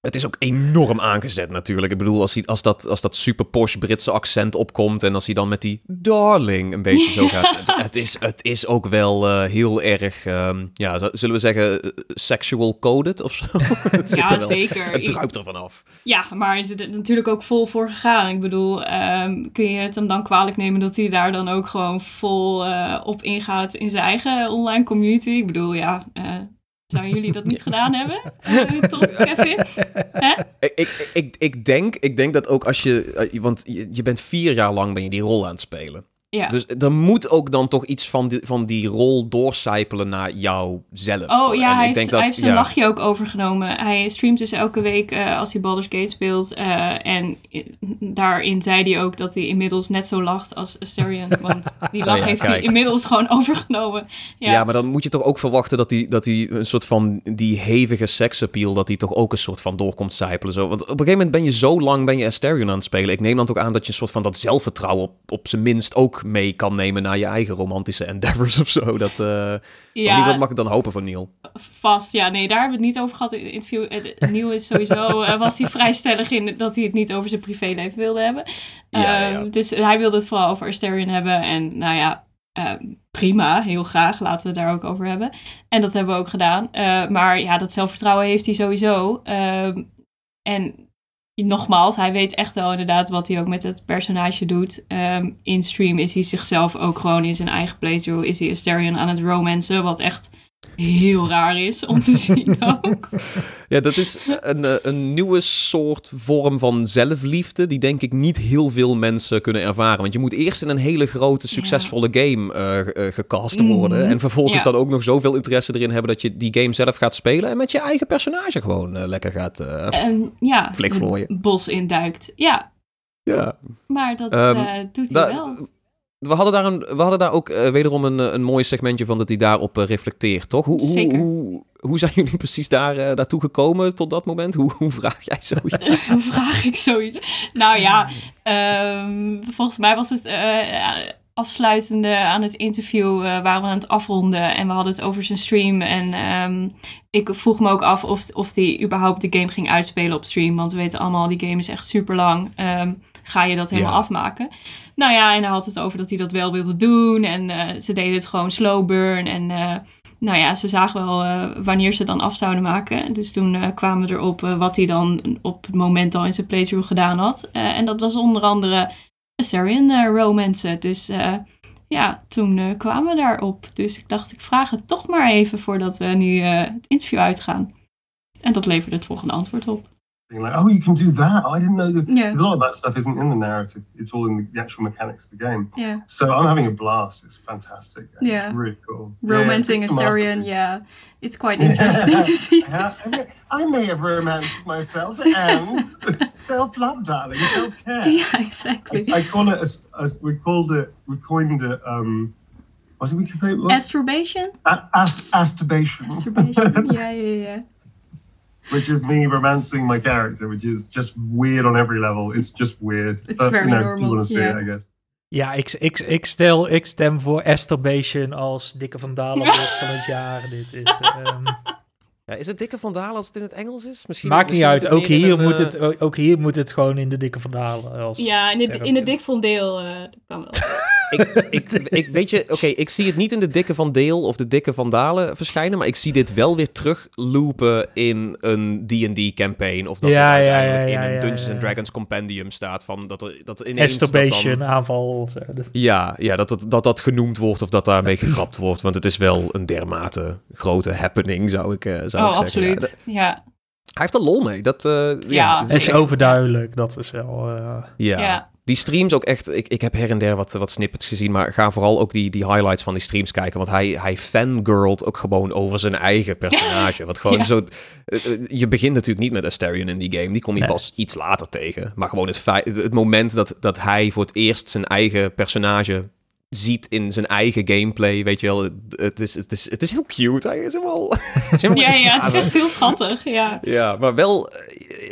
Het is ook enorm aangezet natuurlijk. Ik bedoel, als, hij, als, dat, als dat super posh Britse accent opkomt... en als hij dan met die darling een beetje zo gaat... het, het is, het is ook wel eh, heel erg, ehm, ja, zullen we zeggen... eh, sexual coded of zo? het zit ja, er wel. zeker. Het druipt er vanaf. Ja, maar is er natuurlijk ook vol voor gegaan. Ik bedoel, ehm, kun je het hem dan kwalijk nemen dat hij daar dan ook gewoon vol eh, op ingaat in zijn eigen online community? Ik bedoel, ja, zouden jullie dat niet gedaan hebben? Eh, Top, Kevin? Hè? Ik, ik, ik, ik, denk, ik denk dat ook als je... eh, Want je, je bent vier jaar lang ben je die rol aan het spelen. Ja. Dus er moet ook dan toch iets van die, van die rol doorcijpelen naar jouzelf. Oh ja, En hij ik hij heeft zijn ja. lachje ook overgenomen. Hij streamt dus elke week eh, als hij Baldur's Gate speelt. eh, en daarin zei hij ook dat hij inmiddels net zo lacht als Asterion. Want die lach Oh ja, heeft hij inmiddels gewoon overgenomen. Ja, Ja. maar dan moet je toch ook verwachten dat hij, dat hij een soort van die hevige seksappeal, dat hij toch ook een soort van doorkomt zijpelen. Zo. Want op een gegeven moment ben je zo lang ben je Asterion aan het spelen. Ik neem dan toch aan dat je een soort van dat zelfvertrouwen op, op zijn minst ook mee kan nemen naar je eigen romantische endeavors of zo. Dat, eh ja, Wat mag ik dan hopen voor Neil? vast. Ja, nee, daar hebben we het niet over gehad in het interview. Eh, Neil is sowieso, eh, was hij vrij stellig in dat hij het niet over zijn privéleven wilde hebben. Ja. Ehm, Dus hij wilde het vooral over Asterion hebben. En nou ja, eh, prima, heel graag. Laten we het daar ook over hebben. En dat hebben we ook gedaan. Maar ja, dat zelfvertrouwen heeft hij sowieso. Ehm, en nogmaals, hij weet echt wel inderdaad wat hij ook met het personage doet. Ehm, in stream is hij zichzelf ook gewoon in zijn eigen playthrough. Is hij Asterion aan het romancen, wat echt heel raar is om te zien ook. Ja, dat is een, eh, een nieuwe soort vorm van zelfliefde die denk ik niet heel veel mensen kunnen ervaren. Want je moet eerst in een hele grote, succesvolle game eh, eh, gecast worden. Mhm. En vervolgens Ja. dan ook nog zoveel interesse erin hebben dat je die game zelf gaat spelen en met je eigen personage gewoon lekker gaat... eh, En ja, Flikvlooien. bos induikt. Ja, ja. maar dat Ehm, eh, doet hij Da- wel. We, hadden daar een, we hadden daar ook eh, wederom een, eh, een mooi segmentje van dat hij daarop eh, reflecteert, toch? Hoe, hoe, Zeker. hoe, hoe zijn jullie precies daar, daartoe gekomen tot dat moment? Hoe, hoe vraag jij zoiets? Hoe vraag ik zoiets? Nou ja, ehm, volgens mij was het afsluitende aan het interview, waren we aan het afronden en we hadden het over zijn stream. En ehm, ik vroeg me ook af of, of hij überhaupt de game ging uitspelen op stream, want we weten allemaal, die game is echt super lang. Ga je dat helemaal Ja. afmaken? Nou ja, en hij had het over dat hij dat wel wilde doen en eh, ze deden het gewoon slow burn en... eh, nou ja, ze zagen wel eh, wanneer ze dan af zouden maken. Dus toen kwamen we erop wat hij dan op het moment al in zijn playthrough gedaan had. En dat was onder andere Asterion uh, romance. Dus ja, toen kwamen we daarop. Dus ik dacht, ik vraag het toch maar even voordat we nu het interview uitgaan. En dat leverde het volgende antwoord op. Being like, oh, you can do that. Oh, I didn't know that. Ja, A lot of that stuff isn't in the narrative. It's all in the, the actual mechanics of the game. Yeah. So I'm having a blast. It's fantastic. Yeah. It's really cool. Romancing a Asterion, yeah. It's quite interesting to see. I, I may- have romanced myself and self-love, darling, self-care. Yeah, exactly. I, I call it, as, as we called it, we coined it, um, what did we call it? Astrobation? A- ast- asturbation. Astrobation, yeah, yeah, yeah. Which is me romancing my character, which is just weird on every level. It's just weird. It's very you know, normal, You want to see yeah. it, I guess. Ja, ik, ik, ik, stel, ik stem voor Asterbation als Dikke van Dalen van het jaar. Dit is, ehm, Ja, is het dikke van Dalen als het in het Engels is? Misschien, maakt niet uit. Ook hier, een, moet eh, het, ook- ook hier moet het gewoon in de Dikke van Dalen. Als Ja, in het, sterren. in het dik deel eh dat kan wel. Ik, ik, ik weet je, oké, ik zie het niet in de dikke van Deel of de dikke van Dalen verschijnen, maar ik zie dit wel weer terug loopen in een D&D campaign of dat Ja, het ja, uiteindelijk ja, ja, in een ja, Dungeons ja. and Dragons compendium staat van dat er dat er ineens dat dan- aanval of zo. Ja, ja dat, dat, dat dat genoemd wordt of dat daarmee gegrapt wordt, want het is wel een dermate grote happening, zou ik, eh, zou Oh, ik zeggen. Ja, absoluut. Ja, hij heeft er lol mee. Dat, eh, ja, is overduidelijk. Dat is wel... eh, Ja. ja. Die streams ook echt, ik, ik heb her en der wat, wat snippets gezien, maar ga vooral ook die, die highlights van die streams kijken. Want hij, hij fangirlt ook gewoon over zijn eigen personage. Wat gewoon Ja. zo. eh, eh, Je begint natuurlijk niet met Asterion in die game, die kom je Nee. pas iets later tegen. Maar gewoon het, feit, het, moment dat, dat hij voor het eerst zijn eigen personage ziet in zijn eigen gameplay, weet je wel. Het, is, het, is, het is heel cute. Hij is helemaal. Ja, ja, het is echt heel schattig. Ja, Ja, maar wel,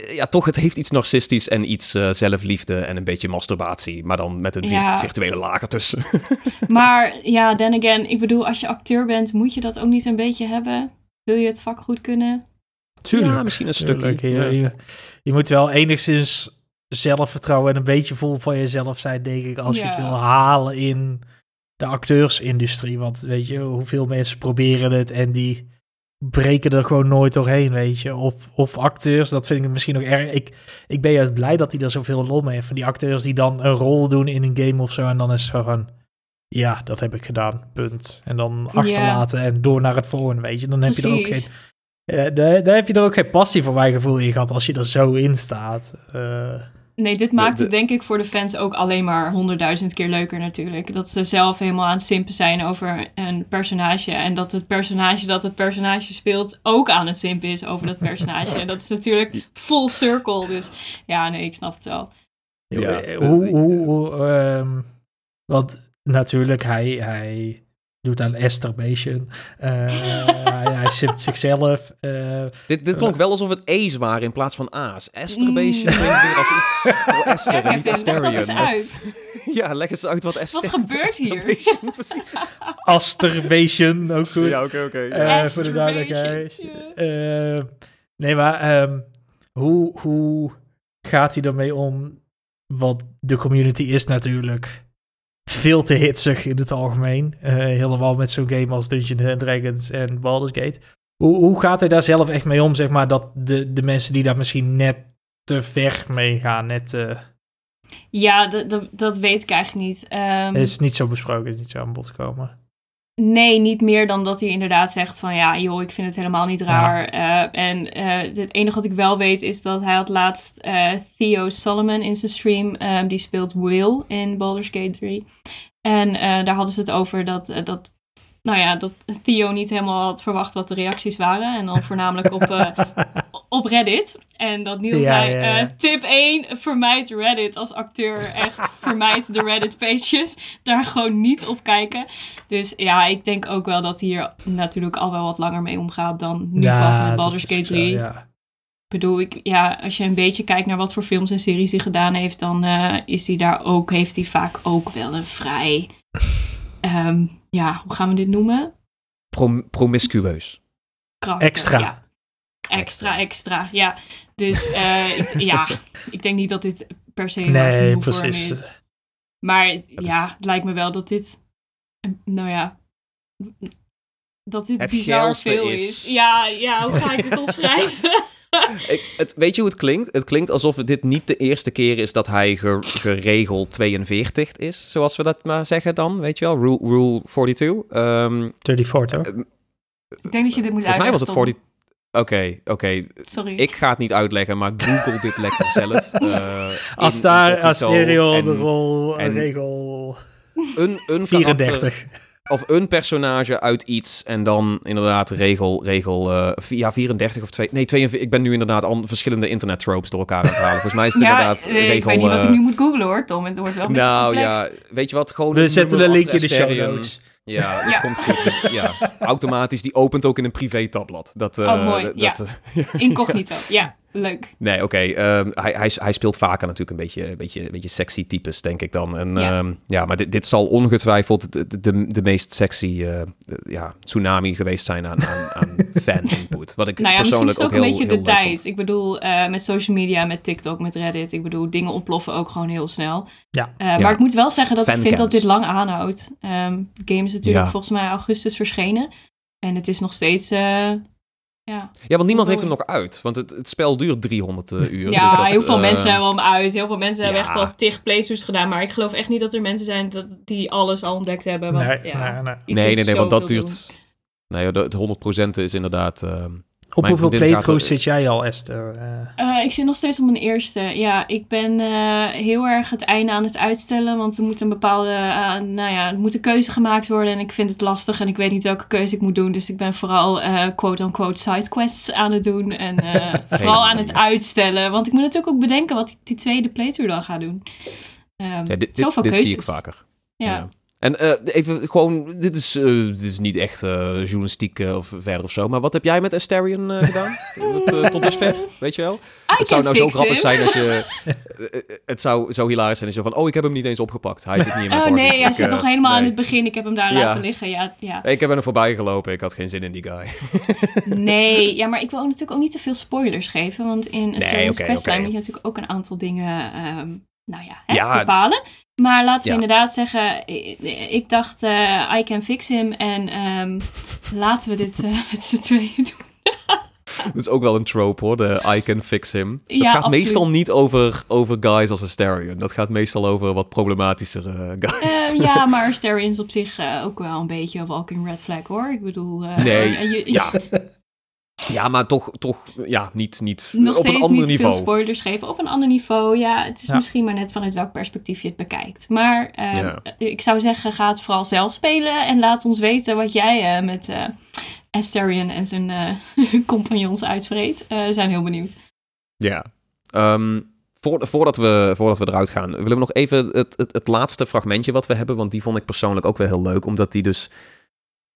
ja, toch, het heeft iets narcistisch en iets eh, zelfliefde en een beetje masturbatie. Maar dan met een Ja. virtuele laag ertussen. Maar ja, then again, ik bedoel, als je acteur bent, moet je dat ook niet een beetje hebben? Wil je het vak goed kunnen? Tuurlijk. Ja, misschien een tuurlijk. stukje, Je, ja. je, je moet wel enigszins zelfvertrouwen en een beetje vol van jezelf zijn, denk ik, als je het wil halen in de acteursindustrie. Want weet je, hoeveel mensen proberen het en die breken er gewoon nooit doorheen, weet je. Of, of acteurs, dat vind ik misschien nog erg. Ik, ik ben juist blij dat hij er zoveel lol mee heeft. Van die acteurs die dan een rol doen in een game of zo. En dan is het zo van, ja, dat heb ik gedaan, punt. En dan achterlaten en door naar het volgende, weet je. Dan heb je er ook geen... Ja, daar, daar heb je er ook geen passie voor mijn gevoel in gehad als je er zo in staat. Eh, Nee, dit maakt de- het denk ik voor de fans ook alleen maar honderdduizend keer leuker natuurlijk. Dat ze zelf helemaal aan het simpen zijn over een personage. En dat het personage dat het personage speelt ook aan het simpen is over dat personage. En dat is natuurlijk full circle. Dus ja, nee, ik snap het wel. Ja. Eh, hoe, hoe, hoe, ehm, want natuurlijk, hij, hij doet aan Esterbeation. Eh hij, hij simpt zichzelf. eh, dit, dit klonk wel alsof het A's waren in plaats van A's. Esterbeestje Mm. klinkt weer als iets voor Esther en niet leg Asterion. uit. Ja, leg eens uit wat Esther... Wat gebeurt hier? Precies is. Asterbation, ook goed. Ja, oké, oké. ja. Eh, voor de Masturbation, duidelijkheid. ja. Eh, nee, maar ehm, hoe, hoe gaat hij ermee om? Want de community is natuurlijk veel te hitsig in het algemeen. Eh, helemaal met zo'n game als Dungeons and Dragons en Baldur's Gate. Hoe, hoe gaat hij daar zelf echt mee om, zeg maar, dat de, de mensen die daar misschien net te ver mee gaan, net, eh, Ja, dat weet ik eigenlijk niet. Ehm, is niet zo besproken, is niet zo aan bod gekomen. Nee, niet meer dan dat hij inderdaad zegt van ja, joh, ik vind het helemaal niet raar. Eh, en eh, het enige wat ik wel weet is dat hij had laatst eh, Theo Solomon in zijn stream. eh, die speelt Will in Baldur's Gate 3. En daar hadden ze het over dat, dat, nou ja, dat Theo niet helemaal had verwacht wat de reacties waren. En dan voornamelijk op, op Reddit. En dat Niel Ja, zei, ja, ja. eh, tip 1, vermijd Reddit als acteur. Echt, vermijd de Reddit pages. Daar gewoon niet op kijken. Dus ja, ik denk ook wel dat hij hier natuurlijk al wel wat langer mee omgaat dan nu pas met Baldur's Gate ook zo, 3. ja. Ik bedoel, ik, ja, als je een beetje kijkt naar wat voor films en series hij gedaan heeft, dan eh, is hij daar ook, heeft hij vaak ook wel een vrij, ehm, ja, hoe gaan we dit noemen? Prom- promiscueus. Karakter, Extra. Extra, extra, ja. Dus eh, ik, ja, ik denk niet dat dit per se erg Nee, nieuw voor hem precies. is. Maar het- is- ja, het lijkt me wel dat dit, nou ja, dat dit Het bizar veel is- is. Ja, ja, hoe ga ik dit omschrijven? Ik, het, weet je hoe het klinkt? Het klinkt alsof het dit niet de eerste keer is dat hij ge- geregeld 42 is, zoals we dat maar zeggen dan, weet je wel? Rule, rule 42. Ehm, 34, toch? ik denk dat je dit moet volgens mij was het uitleggen, 40... Oké, oké. Sorry. Ik ga het niet uitleggen, maar google dit lekker zelf. eh, Als daar incognito Asterio en de rol, en- regel Een, een karakter 34. of een personage uit iets en dan inderdaad regel, regel eh, ja, 34 of 2, nee, 42. Ik ben nu inderdaad al verschillende internet tropes door elkaar aan het halen. Volgens mij is het ja, inderdaad eh, regel... ik weet niet wat ik nu moet googlen hoor, Tom. Het wordt wel een nou beetje complex. ja, weet je wat? Gewoon We zetten een linkje in de show Asterion. notes. Ja, dat Ja. komt goed. Ja, automatisch. Die opent ook in een privé tabblad. Dat, eh, Oh, mooi, dat, ja. Incognito, ja, leuk. nee, oké. ehm, hij, hij, hij speelt vaker natuurlijk een beetje, een beetje, een beetje sexy types, denk ik dan. En, Ja. ja. ja, maar dit, dit zal ongetwijfeld de, de, de meest sexy eh, ja, tsunami geweest zijn aan, aan, aan fan-input. Wat ik Nou ja, misschien persoonlijk is het ook ook een heel, beetje heel de tijd. vond. Ik bedoel, eh, met social media, met TikTok, met Reddit. Ik bedoel, dingen ontploffen ook gewoon heel snel. Ja. Eh, Maar ik moet wel zeggen dat ik vind dat dit lang aanhoudt. Ehm de game is natuurlijk Ja. volgens mij augustus verschenen. En het is nog steeds... eh, ja, Ja, want niemand heeft hem nog uit. Want het, het spel duurt 300 uh, uur. ja dus dat, heel veel eh, mensen hebben hem uit. Heel veel mensen hebben echt al tig playthroughs gedaan. Maar ik geloof echt niet dat er mensen zijn dat, die alles al ontdekt hebben. Want, Nee, ja, nee, nee. Nee, nee, nee, want dat duurt... Nee, de- het 100% is inderdaad... ehm, Op Mijn hoeveel playthroughs zit jij al, Esther? Eh, Eh, ik zit nog steeds op mijn eerste. Ja, ik ben eh, heel erg het einde aan het uitstellen. Want er moet een bepaalde, nou ja, er moet een keuze gemaakt worden. En ik vind het lastig en ik weet niet welke keuze ik moet doen. Dus ik ben vooral eh, quote-unquote sidequests aan het doen. En eh, vooral aan het uitstellen. Want ik moet natuurlijk ook bedenken wat ik die tweede playthrough dan ga doen. Ehm, ja, dit dit, zoveel dit keuzes. zie ik vaker. Ja. En eh, even gewoon, dit is, eh, dit is niet echt eh, journalistiek of verder of zo, maar wat heb jij met Asterion gedaan? Tot, tot dusver, weet je wel? I het zou nou zo grappig him. zijn als je... het zou zo hilarisch zijn als je van, oh, ik heb hem niet eens opgepakt. Hij zit niet in mijn Oh party. nee, hij zit nog helemaal nee. aan het begin. Ik heb hem daar Ja. laten liggen. Ja, ja. Ik heb er voorbij gelopen, ik had geen zin in die guy. Nee, ja, maar ik wil ook natuurlijk ook niet te veel spoilers geven. Want in Astarion's oké, Questline oké. moet je natuurlijk ook een aantal dingen ehm, nou ja, hè, Ja. bepalen. Maar laten we Ja. inderdaad zeggen, ik, ik dacht, eh, I can fix him. En ehm, laten we dit eh, met z'n tweeën doen. Dat is ook wel een trope hoor, de I can fix him. Dat Ja, gaat absoluut. meestal niet over, over guys als Asterion. Dat gaat meestal over wat problematischere guys. Eh, ja, maar Astarion is op zich ook wel een beetje een walking red flag hoor. Ik bedoel... Nee, ja. Ja, maar toch, toch ja, niet, niet nog op een steeds ander niet niveau. veel spoilers geven. Op een ander niveau, ja. Het is Ja. misschien maar net vanuit welk perspectief je het bekijkt. Maar eh, Ja. ik zou zeggen, ga het vooral zelf spelen. En laat ons weten wat jij eh, met eh Asterion en zijn eh, compagnons uitvreet. Eh, we zijn heel benieuwd. Ja. Ehm, voor, voordat, we, voordat we eruit gaan, willen we nog even het, het, het laatste fragmentje wat we hebben. Want die vond ik persoonlijk ook wel heel leuk. Omdat die dus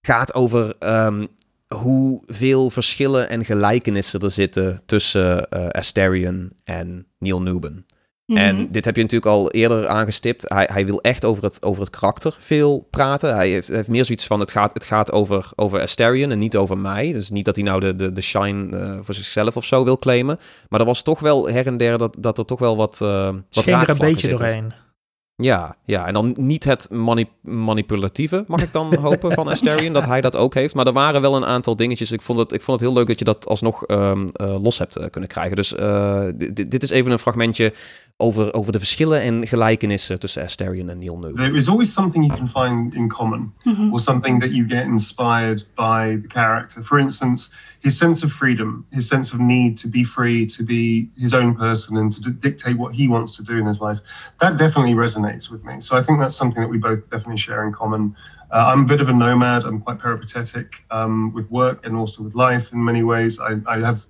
gaat over ehm, hoeveel verschillen en gelijkenissen er zitten tussen eh Asterion en Neil Newben. Mhm. En dit heb je natuurlijk al eerder aangestipt. Hij, hij wil echt over het, over het karakter veel praten. Hij heeft, heeft meer zoiets van: het gaat, het gaat over, over Asterion en niet over mij. Dus niet dat hij nou de, de, de shine eh, voor zichzelf of zo wil claimen. Maar er was toch wel her en der dat, dat er toch wel wat. eh wat Scheen er een beetje zitten. doorheen. Ja, ja, en dan niet het mani- manipulatieve, mag ik dan hopen, van Asterion, dat hij dat ook heeft. Maar er waren wel een aantal dingetjes. Ik vond het, ik vond het heel leuk dat je dat alsnog ehm, eh, los hebt eh, kunnen krijgen. Dus eh, dit is even een fragmentje over, over de verschillen en gelijkenissen tussen Asterion en Neil Newben. There is always something you can find in common. Mhm. or something that you get inspired by the character. For instance, his sense of freedom, his sense of need to be free, to be his own person, and to d- dictate what he wants to do in his life. That definitely resonates with me. So I think that's something that we both definitely share in common. Uh, I'm a bit of a nomad. I'm quite peripatetic um, with work and also with life in many ways. I, I have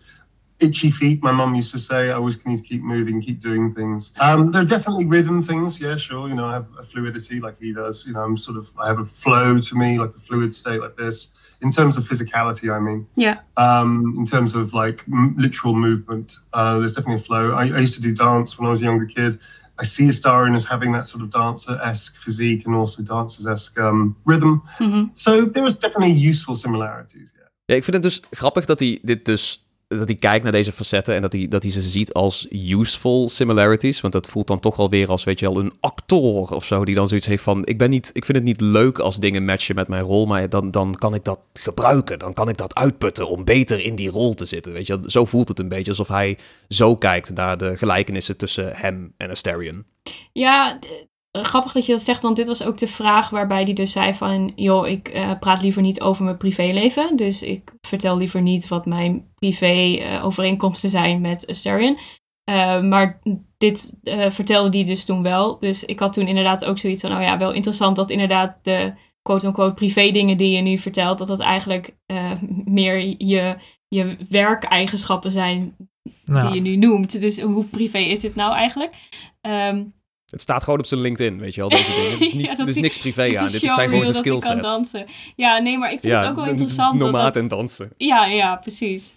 itchy feet. My mum used to say I always need to keep moving, keep doing things. Um, there are definitely rhythm things. Yeah, sure. You know, I have a fluidity like he does. You know, I'm sort of I have a flow to me, like a fluid state like this. In terms of physicality, I mean. Ja. Um, in terms of like m- literal movement, uh, there's definitely a flow. I, I used to do dance when I was a younger kid. I see Astarion as having that sort of dancer-esque physique and also dancers-esque um, rhythm. Mhm. So there is definitely useful similarities. Yeah. Ja, ik vind het dus grappig dat hij dit dus dat hij kijkt naar deze facetten en dat hij, dat hij ze ziet als useful similarities. Want dat voelt dan toch wel weer als, weet je wel, een actor of zo. Die dan zoiets heeft van, ik, ben niet, ik vind het niet leuk als dingen matchen met mijn rol. Maar dan, dan kan ik dat gebruiken. Dan kan ik dat uitputten om beter in die rol te zitten. Weet je, zo voelt het een beetje alsof hij zo kijkt naar de gelijkenissen tussen hem en Asterion. Ja, grappig dat je dat zegt, want dit was ook de vraag waarbij hij dus zei van... joh, ik eh, praat liever niet over mijn privéleven, dus ik vertel liever niet wat mijn privé eh, overeenkomsten zijn met Asterion. Eh, maar dit eh, vertelde hij dus toen wel. Dus ik had toen inderdaad ook zoiets van, oh ja, wel interessant dat inderdaad de quote-unquote privé dingen die je nu vertelt, dat dat eigenlijk eh, meer je, je werkeigenschappen zijn Nou, die je nu noemt. Dus hoe privé is dit nou eigenlijk? Ehm, Het staat gewoon op zijn LinkedIn, weet je wel, deze dingen. Het is, niet, Ja, dat is hij- niks privé aan. Dit zijn gewoon zijn hij kan skillsets. dansen. Ja, nee, maar ik vind het ook wel interessant. dat Nomaat dat, en dansen. ja, ja, precies.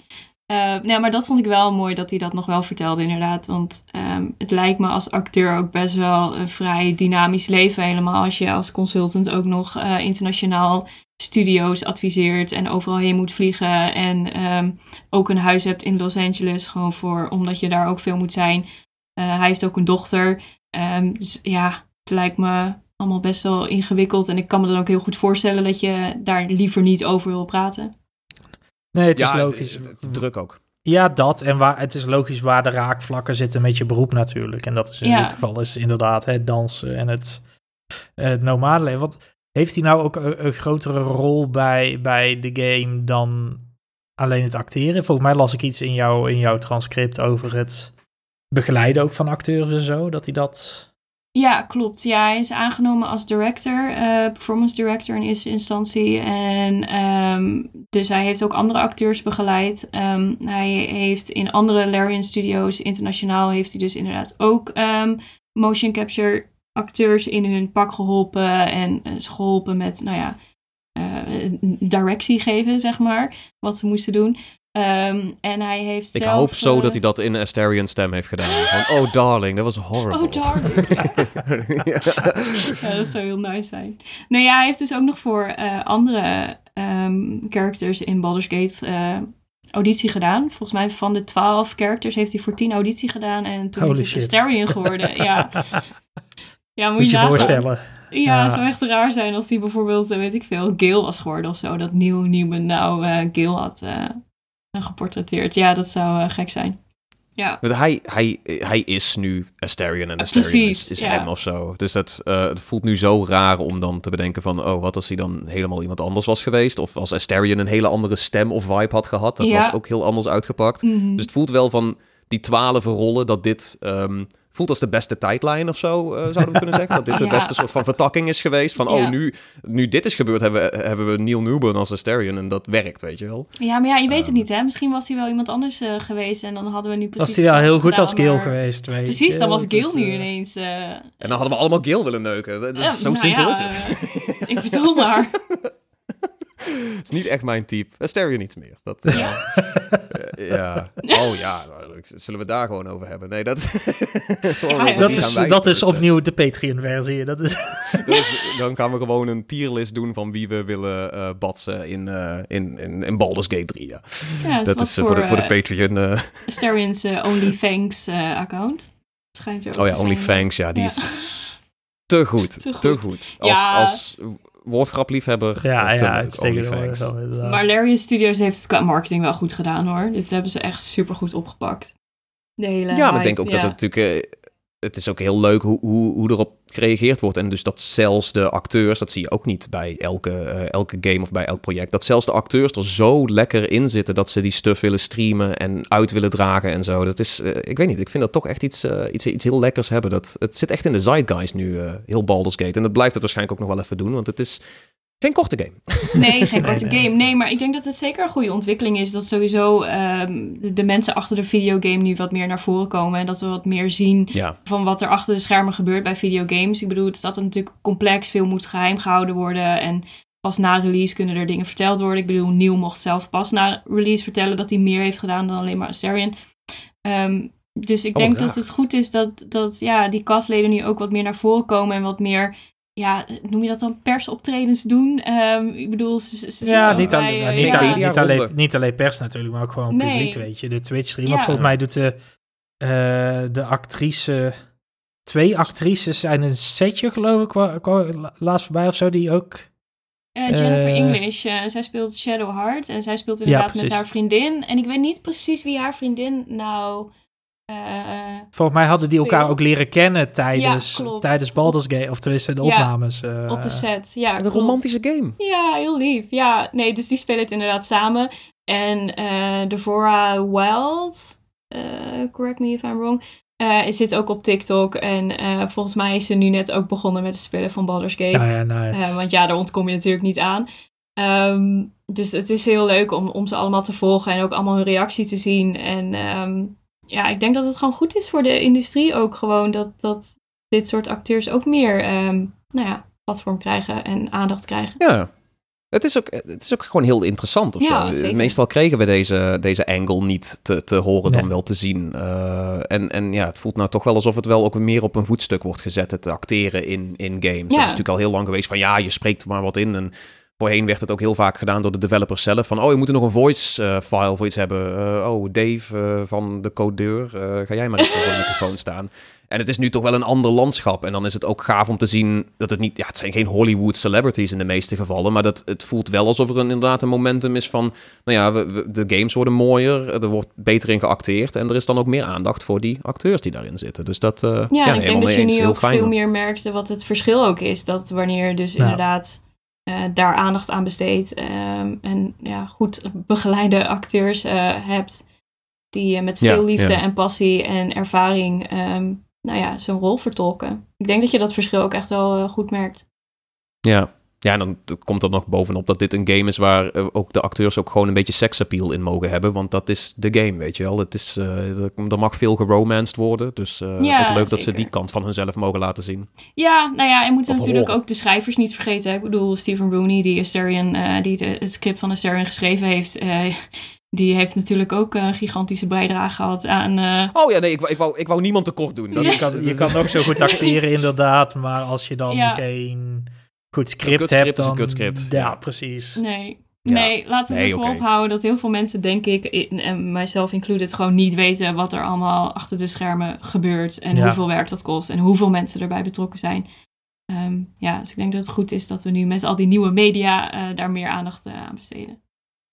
Eh, nee, maar dat vond ik wel mooi dat hij dat nog wel vertelde, inderdaad. Want ehm, het lijkt me als acteur ook best wel een vrij dynamisch leven. Helemaal als je als consultant ook nog eh, internationaal studio's adviseert en overal heen moet vliegen. En ehm, ook een huis hebt in Los Angeles, gewoon voor, omdat je daar ook veel moet zijn. Eh, hij heeft ook een dochter. Ehm, dus ja, het lijkt me allemaal best wel ingewikkeld. En ik kan me dan ook heel goed voorstellen dat je daar liever niet over wil praten. nee, het ja, is het- logisch. Het, het is druk ook. Ja, dat. En waar, het is logisch waar de raakvlakken zitten met je beroep natuurlijk. En dat is in Ja. dit geval is inderdaad het dansen en het, het nomadenleven. Want heeft hij nou ook een, een, grotere rol bij, bij de game dan alleen het acteren? Volgens mij las ik iets in, jou, in jouw transcript over het begeleiden ook van acteurs en zo. Dat hij dat... Ja, klopt. Ja, hij is aangenomen als director, uh, performance director in eerste instantie. En um, dus hij heeft ook andere acteurs begeleid. Um, hij heeft in andere Larian Studios internationaal heeft hij dus inderdaad ook um, motion capture acteurs in hun pak geholpen en uh, geholpen met, nou ja, uh, directie geven, zeg maar, wat ze moesten doen. Um, en hij heeft Ik zelf, hoop zo uh, dat hij dat in een Asterian stem heeft gedaan. Van, oh darling, dat was horrible. Oh, darling. ja. ja, dat zou heel nice zijn. Nee, ja, hij heeft dus ook nog voor uh, andere um, characters in Baldur's Gate uh, auditie gedaan. Volgens mij van de twaalf characters heeft hij voor tien auditie gedaan. En toen Holy is het shit. Astarion geworden. ja. ja, moet Moet je, je nagaan. voorstellen. Ja, het zou echt raar zijn als die bijvoorbeeld, eh, weet ik veel, Gale was geworden of zo. Dat Nieuw Newman nou uh, Gale had uh, geportretteerd. Ja, dat zou uh, gek zijn. Ja. Want hij, hij, hij is nu Asterion en Uh, Asterion precies, is, is ja. hem of zo. Dus dat, uh, het voelt nu zo raar om dan te bedenken van... oh, wat als hij dan helemaal iemand anders was geweest? Of als Asterion een hele andere stem of vibe had gehad. Dat Ja. was ook heel anders uitgepakt. Mhm. Dus het voelt wel van die twaalf rollen dat dit... um, voelt als de beste tijdlijn of zo, uh, zouden we kunnen zeggen. Dat dit de Ja. beste soort van vertakking is geweest. Van, Ja. oh, nu, nu dit is gebeurd, hebben we, hebben we Neil Newburn als Asterion. En dat werkt, weet je wel. ja, maar ja, je weet het Um. niet, hè. Misschien was hij wel iemand anders uh, geweest en dan hadden we nu precies Was hij wel heel goed als Gil maar- geweest. Weet Precies, je. dan was Gil nu eh, ineens... uh, En dan hadden we allemaal Gil willen neuken. Dat is ja, zo nou simpel ja, is het. uh, ik bedoel maar. Het is niet echt mijn type. Asterion iets meer. Dat, eh, Ja. eh, ja. Oh ja, nou, zullen we daar gewoon over hebben? Nee, dat... Ja. Dat is, dat is opnieuw de Patreon-versie. Dat is, Dus dan gaan we gewoon een tierlist doen van wie we willen eh batsen in, eh, in, in, in Baldur's Gate 3. Ja. Ja, Dat is eh, voor, de, voor de eh, Patreon. eh, Asterian's uh, OnlyFans uh, account. Schijnt oh ja. OnlyFans, ja, die is te goed. Te Te goed. goed. Als, als woordgrapliefhebber. ja, ja, uitstekend. Maar Larian Studios heeft het qua marketing wel goed gedaan hoor. Dit hebben ze echt super goed opgepakt. De hele Ja, maar ik denk ook dat het natuurlijk... het is ook heel leuk hoe, hoe, hoe erop gereageerd wordt. En dus dat zelfs de acteurs, dat zie je ook niet bij elke, eh, elke game of bij elk project, dat zelfs de acteurs er zo lekker in zitten dat ze die stuff willen streamen en uit willen dragen en zo. Dat is, eh, ik weet niet, ik vind dat toch echt iets, eh, iets, iets heel lekkers hebben. Dat, het zit echt in de zeitgeist nu, heel Baldur's Gate. En dat blijft het waarschijnlijk ook nog wel even doen, want het is geen korte game. Nee, geen korte nee. game. Nee, maar ik denk dat het zeker een goede ontwikkeling is. Dat sowieso ehm, de, de mensen achter de videogame nu wat meer naar voren komen. En dat we wat meer zien Ja, van wat er achter de schermen gebeurt bij videogames. Ik bedoel, het staat er natuurlijk complex. Veel moet geheim gehouden worden. En pas na release kunnen er dingen verteld worden. Ik bedoel, Neil mocht zelf pas na release vertellen dat hij meer heeft gedaan dan alleen maar Asterion. Ehm, dus ik Oh, denk raar. dat het goed is dat, dat ja, die castleden nu ook wat meer naar voren komen. En wat meer, ja, noem je dat dan persoptredens doen? Ehm, ik bedoel, ze, ze- Ja, niet, alleen, bij, eh, niet, ja. alleen, niet, alleen, niet alleen pers natuurlijk, maar ook gewoon Nee. publiek, weet je. De Twitch-stream. Want volgens mij doet de, eh, de actrice... Twee actrices zijn een setje, geloof ik, laatst voorbij of zo, die ook... Eh, Jennifer English, zij speelt Shadowheart en zij speelt inderdaad met haar vriendin. En ik weet niet precies wie haar vriendin nou... eh, Volgens mij hadden die elkaar ook leren kennen tijdens, Ja, tijdens Baldur's Gate, of tenminste de Ja, opnames. eh, op de set. Ja, een romantische game. Ja, heel lief. Ja, nee, dus die spelen het inderdaad samen. En eh Devorah Wild, eh, correct me if I'm wrong, eh zit ook op TikTok. En eh, volgens mij is ze nu net ook begonnen met het spelen van Baldur's Gate. Ja, ja, nice. Want ja, daar ontkom je natuurlijk niet aan. Ehm, dus het is heel leuk om, om ze allemaal te volgen en ook allemaal hun reactie te zien. En ehm, ja, ik denk dat het gewoon goed is voor de industrie ook gewoon dat, dat dit soort acteurs ook meer ehm, nou ja, platform krijgen en aandacht krijgen. Ja. Het is, ook, het is ook gewoon heel interessant. Of Ja, zo. Meestal kregen we deze, deze angle niet te, te horen dan wel te zien. Eh, en, en ja, het voelt nou toch wel alsof het wel ook meer op een voetstuk wordt gezet. Het acteren in, in games. Het is natuurlijk al heel lang geweest van ja, je spreekt er maar wat in. En voorheen werd het ook heel vaak gedaan door de developers zelf. Van oh, je moet er nog een voice eh, file voor iets hebben. Eh, oh, Dave eh, van de codeur, eh, ga jij maar even voor de microfoon staan. En het is nu toch wel een ander landschap. En dan is het ook gaaf om te zien dat het niet... Ja, het zijn geen Hollywood celebrities in de meeste gevallen. Maar dat, het voelt wel alsof er een, inderdaad een momentum is van... Nou ja, we, we- de games worden mooier. Er wordt beter in geacteerd. En er is dan ook meer aandacht voor die acteurs die daarin zitten. Dus dat... eh, Ja, en ik denk dat je nu Heel ook veel meer merkte wat het verschil ook is. Dat wanneer je dus Ja. inderdaad eh, daar aandacht aan besteedt ehm, en ja, goed begeleide acteurs eh, hebt die eh, met Ja, veel liefde ja. en passie en ervaring ehm, nou ja, zijn rol vertolken. Ik denk dat je dat verschil ook echt wel goed merkt. Ja. Ja, en dan komt er nog bovenop dat dit een game is waar eh, ook de acteurs ook gewoon een beetje seksappeal in mogen hebben. Want dat is de game, weet je wel. Het is, eh, er, mag veel geromanced worden. Dus eh, Ja, ook leuk dat ze die kant van hunzelf mogen laten zien. Ja, nou ja, en moeten Of natuurlijk horen. ook de schrijvers niet vergeten. Ik bedoel, Stephen Rooney, die, Asterion, eh, die de, het script van Asterion geschreven heeft... eh, die heeft natuurlijk ook een gigantische bijdrage gehad aan... eh, Oh ja, nee, ik, wou- ik, wou, ik wou niemand tekort doen. Dat is- Je kan, je kan nog zo goed acteren, inderdaad. Maar als je dan Ja. geen goed script hebt, is een dan... kutscript, Ja, ja. precies. Nee. Ja. Nee, laten we Nee, ervoor oké. ophouden dat heel veel mensen, denk ik, in- en mijzelf included, gewoon niet weten wat er allemaal achter de schermen gebeurt. En Ja. hoeveel werk dat kost en hoeveel mensen erbij betrokken zijn. Ehm, ja, dus ik denk dat het goed is dat we nu met al die nieuwe media eh, daar meer aandacht eh, aan besteden.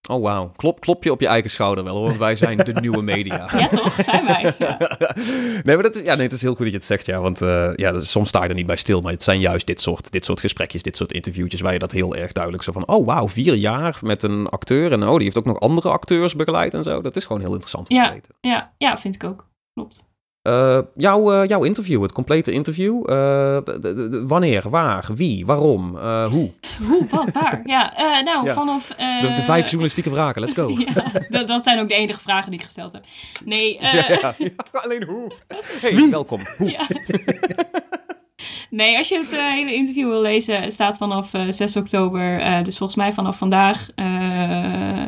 Oh wauw, klop, klop je op je eigen schouder wel, hoor, want wij zijn de nieuwe media. Ja, toch? Zijn wij? Ja. nee, maar dat is, ja, nee, het is heel goed dat je het zegt, ja. Want eh, ja, dus soms sta je er niet bij stil. Maar het zijn juist dit soort, dit soort gesprekjes, dit soort interviewtjes... waar je dat heel erg duidelijk zo van... oh wauw, vier jaar met een acteur. En oh, die heeft ook nog andere acteurs begeleid en zo. Dat is gewoon heel interessant om Ja. te weten. Ja, ja, vind ik ook. Eh, jouw, eh, jouw interview, het complete interview. eh, wanneer, waar, wie, waarom, hoe? Hoe, wat, waar? Ja, nou, Ja. vanaf... De, vijf journalistieke vragen, let's go. Ja, dat, zijn ook de enige vragen die ik gesteld heb. Nee, Ja, alleen hoe. Hey, welkom. Hoe? Nee, als je het hele interview wil lezen, het staat vanaf eh, 6 oktober, dus volgens mij vanaf vandaag eh,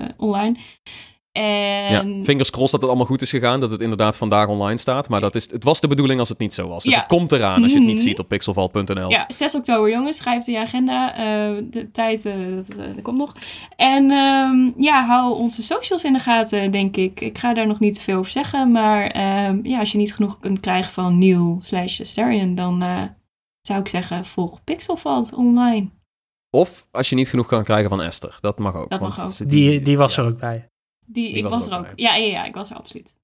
online. Ja, En fingers crossed dat het allemaal goed is gegaan, dat het inderdaad vandaag online staat. Maar dat is, het was de bedoeling als het niet zo was. Dus Ja. het komt eraan als je het niet Mhm. ziet op pixelvalt.nl. ja, 6 oktober jongens, schrijf het in je agenda. Eh, de tijd, eh, dat, eh, dat komt nog. En ehm, ja, hou onze socials in de gaten, denk ik. Ik ga daar nog niet te veel over zeggen, maar ehm, ja, als je niet genoeg kunt krijgen van Neil slash Asterion, dan eh, zou ik zeggen, volg Pixelvalt online. Of als je niet genoeg kan krijgen van Esther. Dat mag ook. Dat want mag ook. Die, die was ja. er ook bij. Die, Die ik was was, er ook ook. bij. Ja, ja, ja, ik was er absoluut.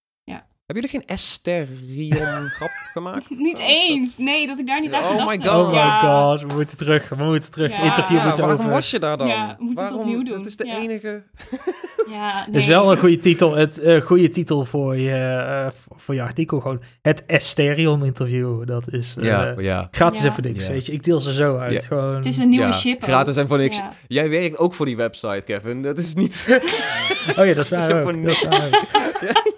Hebben jullie geen Esterion grap gemaakt? Niet eens. Nee, dat ik daar niet aan Oh gedacht my heb. God. Oh my Ja. god, we moeten terug. We moeten terug. Ja. Interview Ja, moeten waarom over. was je daar dan? Ja, we moeten het opnieuw doen. Dat is de Ja. enige... Ja, nee. is wel een goede titel. Het eh, goede titel voor je, eh, voor je artikel gewoon. Het Esterion interview. Dat is eh, ja, ja. gratis Ja. en voor niks. Ja. Weet je, ik deel ze zo uit. Ja. Gewoon. Het is een nieuwe ja, ship. Gratis en voor niks. Ja. Jij werkt ook voor die website, Kevin. Dat is niet... Oh ja, dat is waar. Het is ook voor Dat is waar ook.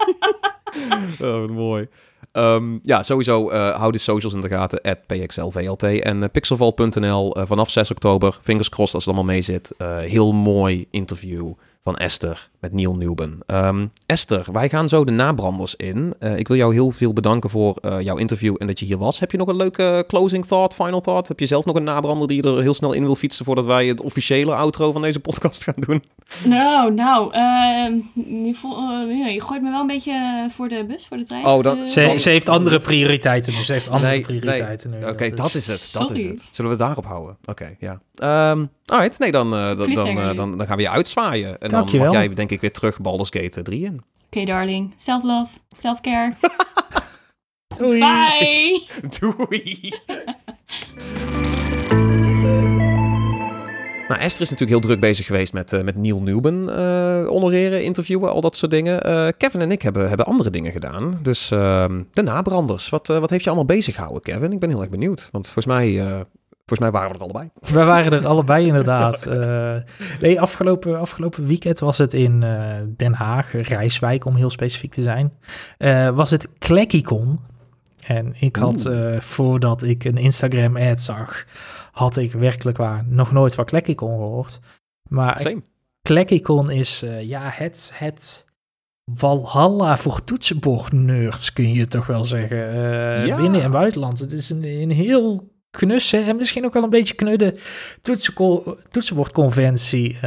oh, wat mooi. Ehm, ja, sowieso eh hou de socials in de gaten. At PXLVLT en uh, pixelval.nl eh, vanaf 6 oktober. Fingers crossed als het allemaal mee zit. Eh, heel mooi interview van Esther met Neil Newben. Ehm, Esther, wij gaan zo de nabranders in. Eh, ik wil jou heel veel bedanken voor eh, jouw interview en dat je hier was. Heb je nog een leuke closing thought, final thought? Heb je zelf nog een nabrander die je er heel snel in wil fietsen voordat wij het officiële outro van deze podcast gaan doen? Nou, nou. ehm, je, eh, je gooit me wel een beetje voor de bus, voor de trein. Oh, dat- Ze, ze heeft andere prioriteiten nu. Ze heeft andere Nee, nee. prioriteiten nu. Oké, dat is het. Dat is Sorry. het. Zullen we het daarop houden? Oké, ja. Ehm alright, nee, dan, eh, dan, eh, dan, dan gaan we je uitzwaaien. En dan mag jij denk ik weer terug Baldur's Gate 3 in. Oké, darling. Self-love. Self-care. Doei. Bye! Doei! Nou, Esther is natuurlijk heel druk bezig geweest met, eh, met Neil Newben eh, honoreren, interviewen, al dat soort dingen. Eh, Kevin en ik hebben, hebben andere dingen gedaan. Dus ehm, de nabranders. Wat, eh, wat heeft je allemaal bezig gehouden, Kevin? Ik ben heel erg benieuwd. Want volgens mij, eh, volgens mij waren we er allebei. We waren er allebei inderdaad. Eh, nee, afgelopen, afgelopen weekend was het in eh, Den Haag, Rijswijk om heel specifiek te zijn. eh, was het Klekkicon. En ik had, voordat ik een Instagram ad zag, had ik werkelijk waar nog nooit van Klekkicon gehoord. Maar. Klekkicon is ja, het, het Valhalla voor toetsenbordnerds, kun je toch wel zeggen. Ja. Binnen- en buitenland. Het is een, een heel knusse en misschien ook wel een beetje knudde toetsenbordconventie. eh,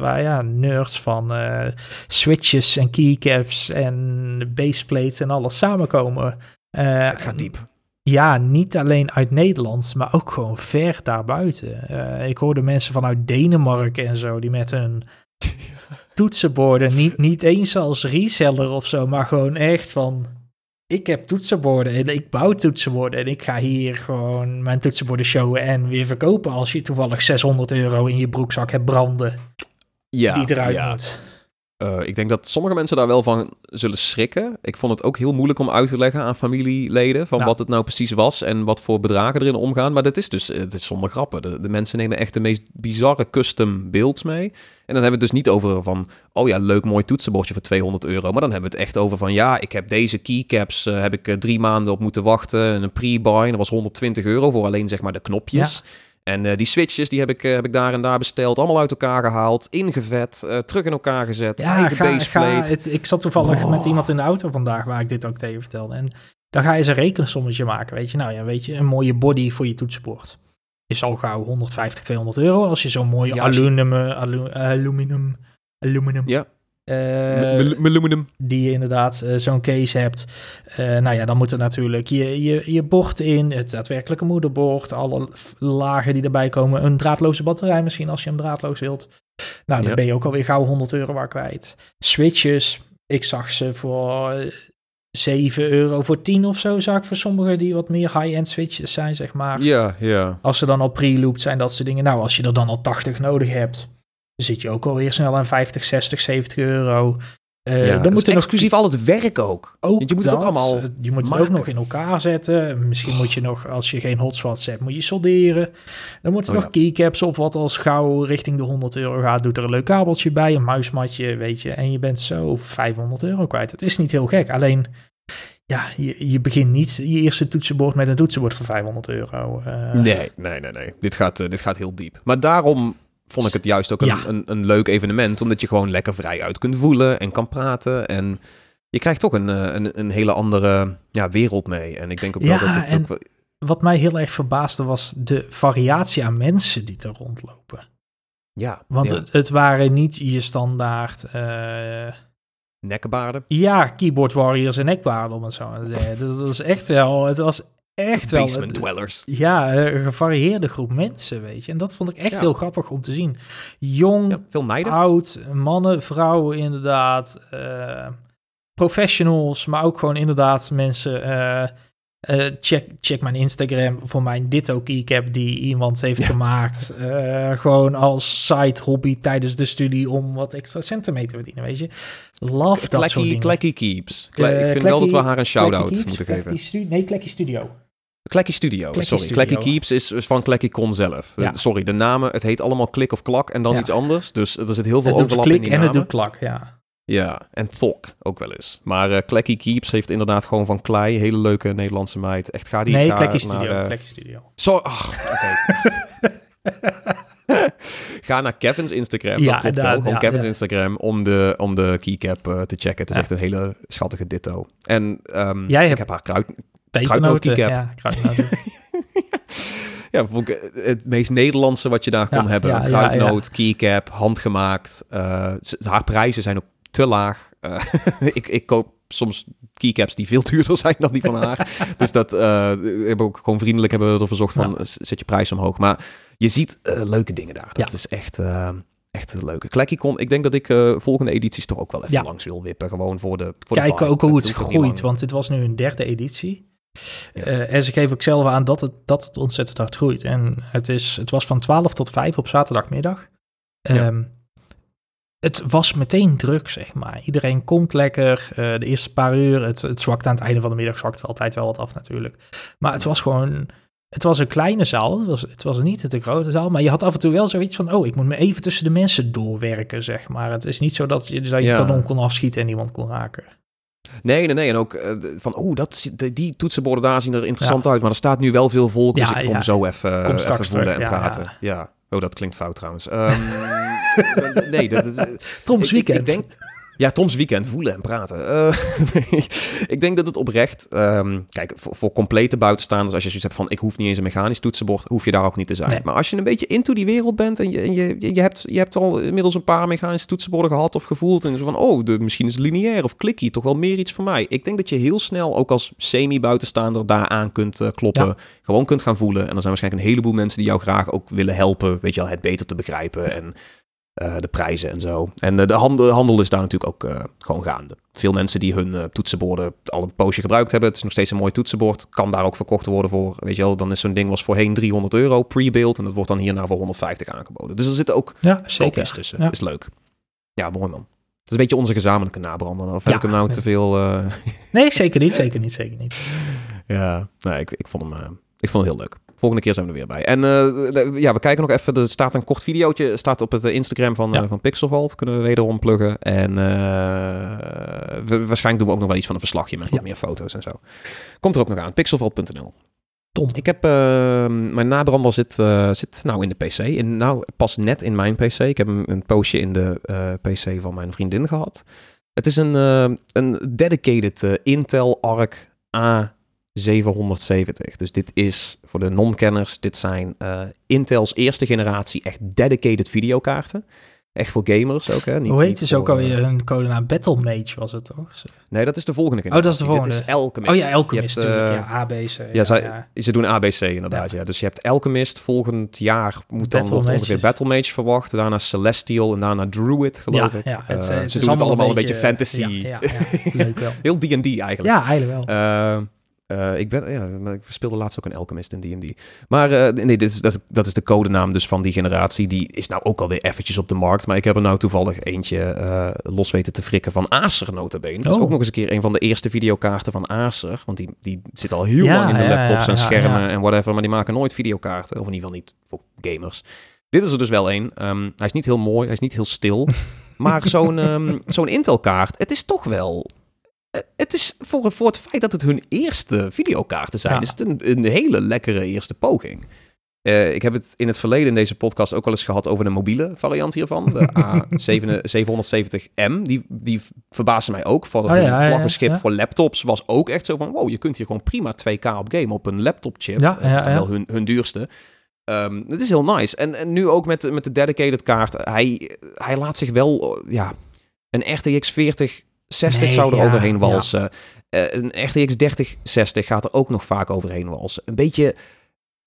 waar ja, nerds van eh, switches en keycaps en baseplates en alles samenkomen. Eh, Het gaat diep. ja, niet alleen uit Nederland, maar ook gewoon ver daarbuiten. Ik hoorde mensen vanuit Denemarken en zo, die met hun toetsenborden, niet, niet eens als reseller of zo, maar gewoon echt van... Ik heb toetsenborden en ik bouw toetsenborden en ik ga hier gewoon mijn toetsenborden showen en weer verkopen als je toevallig 600 euro in je broekzak hebt branden Ja, die eruit ja. moet. Eh, ik denk dat sommige mensen daar wel van zullen schrikken. Ik vond het ook heel moeilijk om uit te leggen aan familieleden van Ja. wat het nou precies was en wat voor bedragen erin omgaan. Maar dat is dus, eh, het is zonder grappen. De, de mensen nemen echt de meest bizarre custom builds mee. En dan hebben we het dus niet over van, oh ja, leuk mooi toetsenbordje voor 200 euro. Maar dan hebben we het echt over van, ja, ik heb deze keycaps, eh, heb ik eh, drie maanden op moeten wachten. En een pre-buy, en dat was 120 euro voor alleen zeg maar de knopjes. En eh, die switches, die heb ik, eh, heb ik daar en daar besteld. Allemaal uit elkaar gehaald, ingevet, eh, terug in elkaar gezet. Ja, eigen ga, ga, baseplate. het- ik zat toevallig Oh. met iemand in de auto vandaag waar ik dit ook tegen vertelde. En dan ga je eens een rekensommetje maken, weet je. Nou ja, weet je, een mooie body voor je toetsenbord. Is al gauw 150, 200 euro als je zo'n mooie Ja, aluminum, alu- aluminum, aluminum, Ja. Eh, Aluminum. die je inderdaad eh, zo'n case hebt. Eh, nou ja, dan moet er natuurlijk je, je, je bord in, het daadwerkelijke moederbord, alle lagen die erbij komen. Een draadloze batterij misschien als je hem draadloos wilt. Nou, dan Ja. ben je ook alweer gauw 100 euro waar kwijt. Switches, ik zag ze voor eh, 7 euro voor 10 of zo, zag ik voor sommigen die wat meer high-end switches zijn, zeg maar. Ja, ja. Als ze dan al pre-looped zijn, dat soort dingen. Nou, als je er dan al 80 nodig hebt, dan zit je ook alweer snel aan 50, 60, 70 euro. Eh ja. dan moet er nog exclusief al het werk ook. ook Want je moet het ook allemaal Je moet het ook nog in elkaar zetten. Misschien moet je nog, als je geen hotspots hebt, moet je solderen. Dan moeten er Oh, nog keycaps op, wat als gauw richting de 100 euro gaat. Doet er een leuk kabeltje bij, een muismatje, weet je. En je bent zo 500 euro kwijt. Het is niet heel gek. Alleen, ja, je, je begint niet je eerste toetsenbord met een toetsenbord voor 500 euro. Eh, Nee, nee, nee, nee. Dit gaat, eh, dit gaat heel diep. Maar daarom vond ik het juist ook een, Ja. een, een leuk evenement. Omdat je gewoon lekker vrij uit kunt voelen en kan praten. En je krijgt toch een, eh, een, een hele andere ja, wereld mee. En ik denk ook wel Ja, dat het en- ook wel... Wat mij heel erg verbaasde was de variatie aan mensen die er rondlopen. Ja, Want ja. het, het waren niet je standaard... eh, nekkenbaarden. Ja, keyboard warriors en nekbaarden, om het zo te zeggen. Dat was echt wel, het was echt wel Basement dwellers. ja, een gevarieerde groep mensen, weet je. En dat vond ik echt Ja. heel grappig om te zien. Jong, Ja, veel meiden. oud, mannen, vrouwen inderdaad, eh, professionals, maar ook gewoon inderdaad mensen... eh, eh, check, check mijn Instagram voor mijn Ditto keycap die iemand heeft Ja. gemaakt. Gewoon als side hobby tijdens de studie om wat extra centen mee te verdienen, weet je. Love dat soort dingen. Klekkie Keeps. Kle- ik vind wel dat we haar een shout-out moeten geven. Nee, Klekkie Studio. Klekkie Studio, Klekkie sorry. Studio. Klekkie Keeps is, is van Klekkie Con zelf. Ja. Eh, sorry, de namen, het heet allemaal klik of klak en dan Ja. iets anders. Dus er zit heel veel Het overlap in klik die en namen. het doet klak, ja. Ja, en Thok ook wel eens. Maar eh Klekkie Keeps heeft inderdaad gewoon van klei, hele leuke Nederlandse meid. Echt, ga die nee, ga Klekkie naar, Studio. Klekkie Studio. Zo, ach, oké. Ga naar Kevin's Instagram. Ja, dat klopt wel. daar- Gewoon ja, Kevin's ja. Instagram om de, om de keycap te checken. Het is echt een hele schattige ditto. En ehm, Jij ik hebt- heb haar kruid... Pepernoten. Ja, kruidnoten. Ja, vond ik het meest Nederlandse wat je daar kon Ja, hebben. ja, Kruidnoot, keycap, handgemaakt. Eh, haar prijzen zijn ook te laag. Eh, ik, ik koop soms keycaps die veel duurder zijn dan die van haar. dus dat eh, hebben ook gewoon vriendelijk hebben we ervoor gezorgd van Ja. zet je prijs omhoog. Maar je ziet leuke dingen daar. Dat Ja. is echt, echt een leuke. Ik denk dat ik volgende edities toch ook wel even Ja. langs wil wippen. Gewoon voor de voor Kijken ook hoe het groeit, want dit was nu een derde editie. Ja. Eh, en ze geven ook zelf aan dat het, dat het ontzettend hard groeit. En het, is, het was van 12 tot 5 op zaterdagmiddag. Ehm, het was meteen druk, zeg maar. Iedereen komt lekker. eh, de eerste paar uur, het, het zwakt aan het einde van de middag, zwakt het altijd wel wat af natuurlijk. Maar het was gewoon, het was een kleine zaal. Het was, het was niet de grote zaal, maar je had af en toe wel zoiets van, oh, ik moet me even tussen de mensen doorwerken, zeg maar. Het is niet zo dat je, dat je Ja. kanon kon afschieten en niemand kon raken. Nee, nee, nee. En ook eh, van, oeh, dat, die toetsenborden daar zien er interessant uit. Maar er staat nu wel veel volk, dus ik kom ja. zo even, Kom even straks voelen en praten. ja. Oh, dat klinkt fout trouwens. Ehm, nee, dat is... Tom's ik- Weekend. Ik, ik denk, ja, Tom's Weekend, voelen en praten. Eh, ik denk dat het oprecht... ehm, kijk, voor, voor complete buitenstaanders, als je zoiets hebt van... ik hoef niet eens een mechanisch toetsenbord, hoef je daar ook niet te zijn. Nee. Maar als je een beetje into die wereld bent... en je, en je, hebt, je hebt al inmiddels een paar mechanische toetsenborden gehad of gevoeld... en zo van, oh, de, misschien is lineair of clicky toch wel meer iets voor mij. Ik denk dat je heel snel ook als semi-buitenstaander daaraan kunt eh, kloppen. Ja. Gewoon kunt gaan voelen. En er zijn waarschijnlijk een heleboel mensen die jou graag ook willen helpen... weet je wel, het beter te begrijpen en... eh, de prijzen en zo. En eh, de handel, handel is daar natuurlijk ook eh, gewoon gaande. Veel mensen die hun toetsenborden al een poosje gebruikt hebben. Het is nog steeds een mooi toetsenbord. Kan daar ook verkocht worden voor, weet je wel. Dan is zo'n ding was voorheen 300 euro pre-build. En dat wordt dan hierna voor 150 aangeboden. Dus er zitten ook Ja, zeker. tussen. Ja. Is leuk. Ja, mooi man. is een beetje onze gezamenlijke nabrander. Of heb Ja. ik hem nou te veel... Nee, zeker niet, zeker niet, zeker niet. Ja, nee, ik, ik, vond hem, ik vond het heel leuk. Volgende keer zijn we er weer bij. En eh, ja, we kijken nog even. Er staat een kort videootje. Staat op het eh, Instagram van, Ja. eh, van. Kunnen we wederom pluggen. En we- waarschijnlijk doen we ook nog wel iets van een verslagje met Ja. meer foto's en zo. Komt er ook nog aan. Pixelvault.nl. Tom. Ik heb eh, mijn nabrander zit, zit nou in de PC. In, nou, pas net in mijn PC. Ik heb een, een poosje in de PC van mijn vriendin gehad. Het is een, een dedicated Intel Arc A770. Dus dit is voor de non-kenners, dit zijn eh, Intel's eerste generatie echt dedicated videokaarten. Echt voor gamers ook, hè? Niet, Hoe heet het ook voor, alweer eh, een codenaam? Battle Mage was het toch? Nee, dat is de volgende Oh, generatie. dat is de volgende. Dit is Alchemist. Oh ja, Alchemist Je hebt, natuurlijk. eh, ja, ABC. Ja, zij, ja. ze doen ABC inderdaad, ja. Dus je hebt Alchemist, volgend jaar moet dan wordt ongeveer Battle Mage verwacht. Daarna Celestial en daarna Druid, geloof ik. ja, het, het ze is doen het allemaal een beetje fantasy. Ja, ja, ja, leuk wel. Heel D&D eigenlijk. Ja, eigenlijk wel. Eh, ik, ben, ja, ik speelde laatst ook een Alchemist in D&D. Maar eh, nee, dit is, dat, is, dat is de codenaam dus van die generatie. Die is nou ook alweer eventjes op de markt. Maar ik heb er nou toevallig eentje eh, los weten te frikken van Acer notabene. Dat is Oh. ook nog eens een keer een van de eerste videokaarten van Acer. Want die, die zit al heel Ja, lang in de ja, laptops en schermen en whatever. Maar die maken nooit videokaarten. Of in ieder geval niet voor gamers. Dit is er dus wel één. Ehm, hij is niet heel mooi, hij is niet heel stil. maar zo'n ehm, zo'n Intel-kaart, het is toch wel... eh, Het is voor, voor het feit dat het hun eerste videokaarten zijn, Ja. is het een, een hele lekkere eerste poging. Eh, ik heb het in het verleden in deze podcast ook wel eens gehad over de mobiele variant hiervan. De A770M. Die, die verbaasde mij ook. Voor Oh ja, een vlaggenschip ja. voor laptops was ook echt zo van... Wow, je kunt hier gewoon prima 2K op game op een laptopchip. Ja, is ja, dan ja. wel hun, hun duurste. Ehm, het is heel nice. En, en nu ook met, de- met de dedicated kaart. Hij, hij laat zich wel... eh, ja, een RTX 4060 Nee, zou er ja, overheen ja. walsen. Eh, een RTX 3060 gaat er ook nog vaak overheen walsen. Een beetje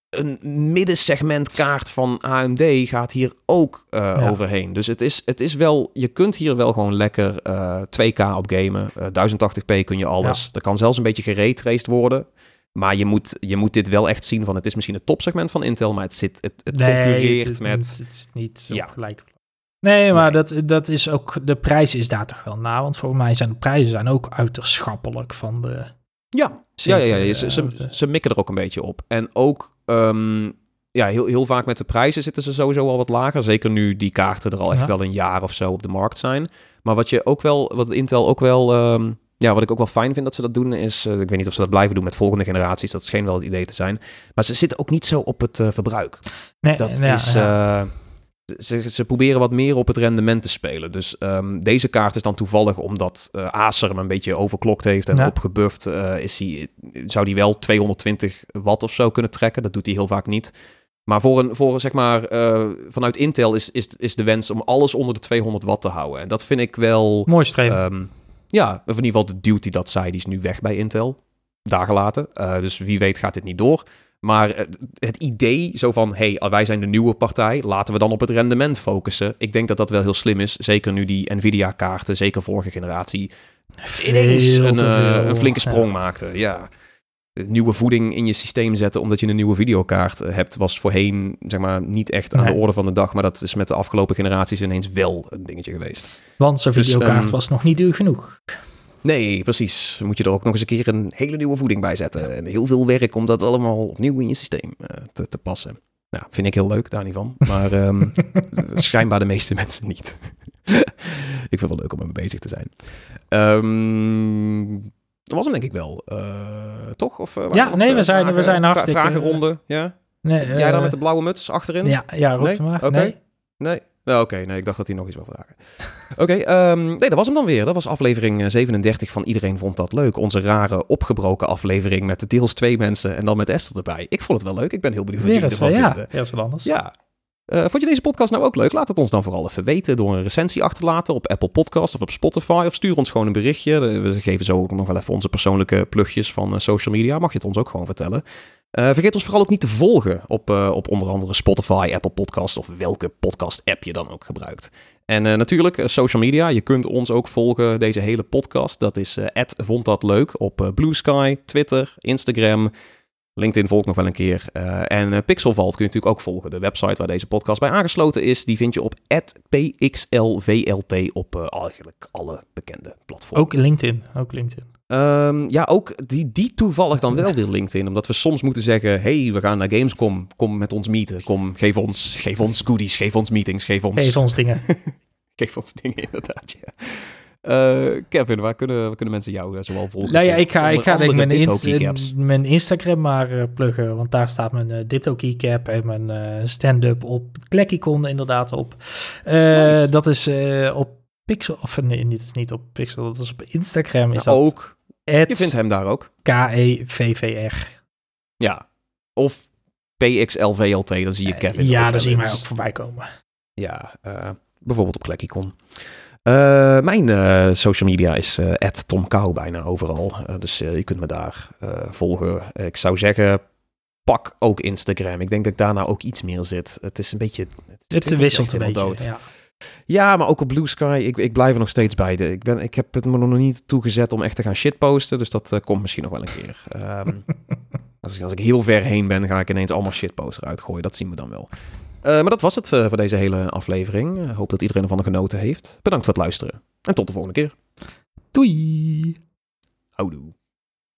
een middensegment kaart van AMD gaat hier ook eh, Ja. overheen. Dus het is, het is wel, je kunt hier wel gewoon lekker eh, 2K op gamen. Eh, 1080p kun je alles. Er kan zelfs een beetje geraytraced worden. Maar je moet, je moet dit wel echt zien van, het is misschien het topsegment van Intel, maar het, zit, het, het concurreert het, met... Het, het is niet Ja. gelijke vlak. Nee, maar Nee. Dat, dat is ook... De prijs is daar toch wel na. Want voor mij zijn de prijzen zijn ook uiterst schappelijk van de... Ja, ja, ja, ja, zeven, Ze, eh, ze, ze mikken er ook een beetje op. En ook, ehm, ja, heel, heel vaak met de prijzen zitten ze sowieso al wat lager. Zeker nu die kaarten er al echt Ja. wel een jaar of zo op de markt zijn. Maar wat je ook wel, wat Intel ook wel, ehm, ja, wat ik ook wel fijn vind dat ze dat doen, is, eh, ik weet niet of ze dat blijven doen met volgende generaties, dat scheen wel het idee te zijn. Maar ze zitten ook niet zo op het eh, verbruik. Nee, Dat ja, is. ja. Ze, ze proberen wat meer op het rendement te spelen. Dus ehm, deze kaart is dan toevallig omdat eh, Acer hem een beetje overklokt heeft en Ja. opgebufft. eh, is hij, zou die wel 220 watt of zo kunnen trekken. Dat doet hij heel vaak niet. Maar voor een, voor zeg maar, eh, vanuit Intel is, is, is de wens om alles onder de 200 watt te houden. En dat vind ik wel. Mooi streven. Ehm, ja, of in ieder geval de die dat zei, die is nu weg bij Intel. Daar gelaten. Eh, dus wie weet gaat dit niet door. Maar het, het idee zo van, hey, wij zijn de nieuwe partij, laten we dan op het rendement focussen. Ik denk dat dat wel heel slim is. Zeker nu die Nvidia-kaarten, zeker vorige generatie, ineens een, eh, een flinke Ja. sprong maakte. Ja. Nieuwe voeding in je systeem zetten omdat je een nieuwe videokaart eh, hebt, was voorheen zeg maar, niet echt aan Nee. de orde van de dag. Maar dat is met de afgelopen generaties ineens wel een dingetje geweest. Want zijn Dus, videokaart ehm, was nog niet duur genoeg. Nee, precies. Moet je er ook nog eens een keer een hele nieuwe voeding bij zetten. En heel veel werk om dat allemaal opnieuw in je systeem eh, te, te passen. Nou, vind ik heel leuk, daar niet van. Maar ehm, schijnbaar de meeste mensen niet. ik vind het wel leuk om ermee bezig te zijn. Ehm, dat was hem denk ik wel. Eh, toch? Of, eh, Ja, nee, we zijn- we zijn hartstikke- Vragenronde, ja? Nee, Jij dan met de blauwe muts achterin? Ja, ja roep Nee? maar. Oké. Nee. Nee? Nou, Oké, nee, ik dacht dat hij nog iets wil vragen. Oké, ehm, nee, dat was hem dan weer. Dat was aflevering eh, 37 van Iedereen Vond Dat Leuk. Onze rare, opgebroken aflevering met deels twee mensen en dan met Esther erbij. Ik vond het wel leuk. Ik ben heel benieuwd wat jullie ervan ja, vinden. eens wat anders. Ja. Eh, vond je deze podcast nou ook leuk? Laat het ons dan vooral even weten door een recensie achter te laten op Apple Podcast of op Spotify. Of stuur ons gewoon een berichtje. Eh, We geven zo nog wel even onze persoonlijke plugjes van eh, social media. Mag je het ons ook gewoon vertellen. Eh, vergeet ons vooral ook niet te volgen op, eh, op onder andere Spotify, Apple Podcast of welke podcast-app je dan ook gebruikt. En eh, natuurlijk social media. Je kunt ons ook volgen, deze hele podcast. Dat is eh vond dat leuk op Blue Sky, Twitter, Instagram. LinkedIn volgt nog wel een keer. Uh, en uh, Pixelvalt kun je natuurlijk ook volgen. De website waar deze podcast bij aangesloten is, die vind je op @pxlvlt op uh, eigenlijk alle bekende platformen. Ook LinkedIn, ook LinkedIn. Um, ja, ook die, die toevallig dan wel weer LinkedIn. Omdat we soms moeten zeggen, hey, we gaan naar Gamescom. Kom met ons meeten. Kom, geef ons, geef ons goodies, geef ons meetings, geef ons... Geef ons dingen. geef ons dingen, inderdaad, ja. Uh, Kevin, waar kunnen, waar kunnen mensen jou uh, zoal volgen? Nou ja, ik ga, ik ga denk mijn, in, mijn Instagram maar uh, pluggen, want daar staat mijn Ditto Keycap en mijn stand-up op Klekkicon inderdaad op. Nice. Dat is op Pixel, of nee, niet, is niet op Pixel, dat is op Instagram. Is ja, dat ook. Je vindt hem daar ook. K-E-V-V-R. Ja, of PXLVLT, dan zie je Kevin. ja, dan zie je mij ook voorbij komen. Ja, bijvoorbeeld op Klekkicon. Uh, mijn uh, social media is uh, @tomkou bijna overal. dus je kunt me daar volgen. Ik zou zeggen, pak ook Instagram. Ik denk dat ik daarna ook iets meer zit. Het is een beetje... Het, het wisselt een beetje, dood. Ja. Ja. maar ook op Blue Sky. Ik, ik blijf er nog steeds bij. De, ik, ben, ik heb het me nog niet toegezet om echt te gaan shitposten. Dus dat komt misschien nog wel een keer. Um, als, ik, als ik heel ver heen ben, ga ik ineens allemaal shitposts eruit gooien. Dat zien we dan wel. Uh, maar dat was het uh, voor deze hele aflevering. Hoop dat iedereen ervan genoten heeft. Bedankt voor het luisteren. En tot de volgende keer. Doei. Houdoe.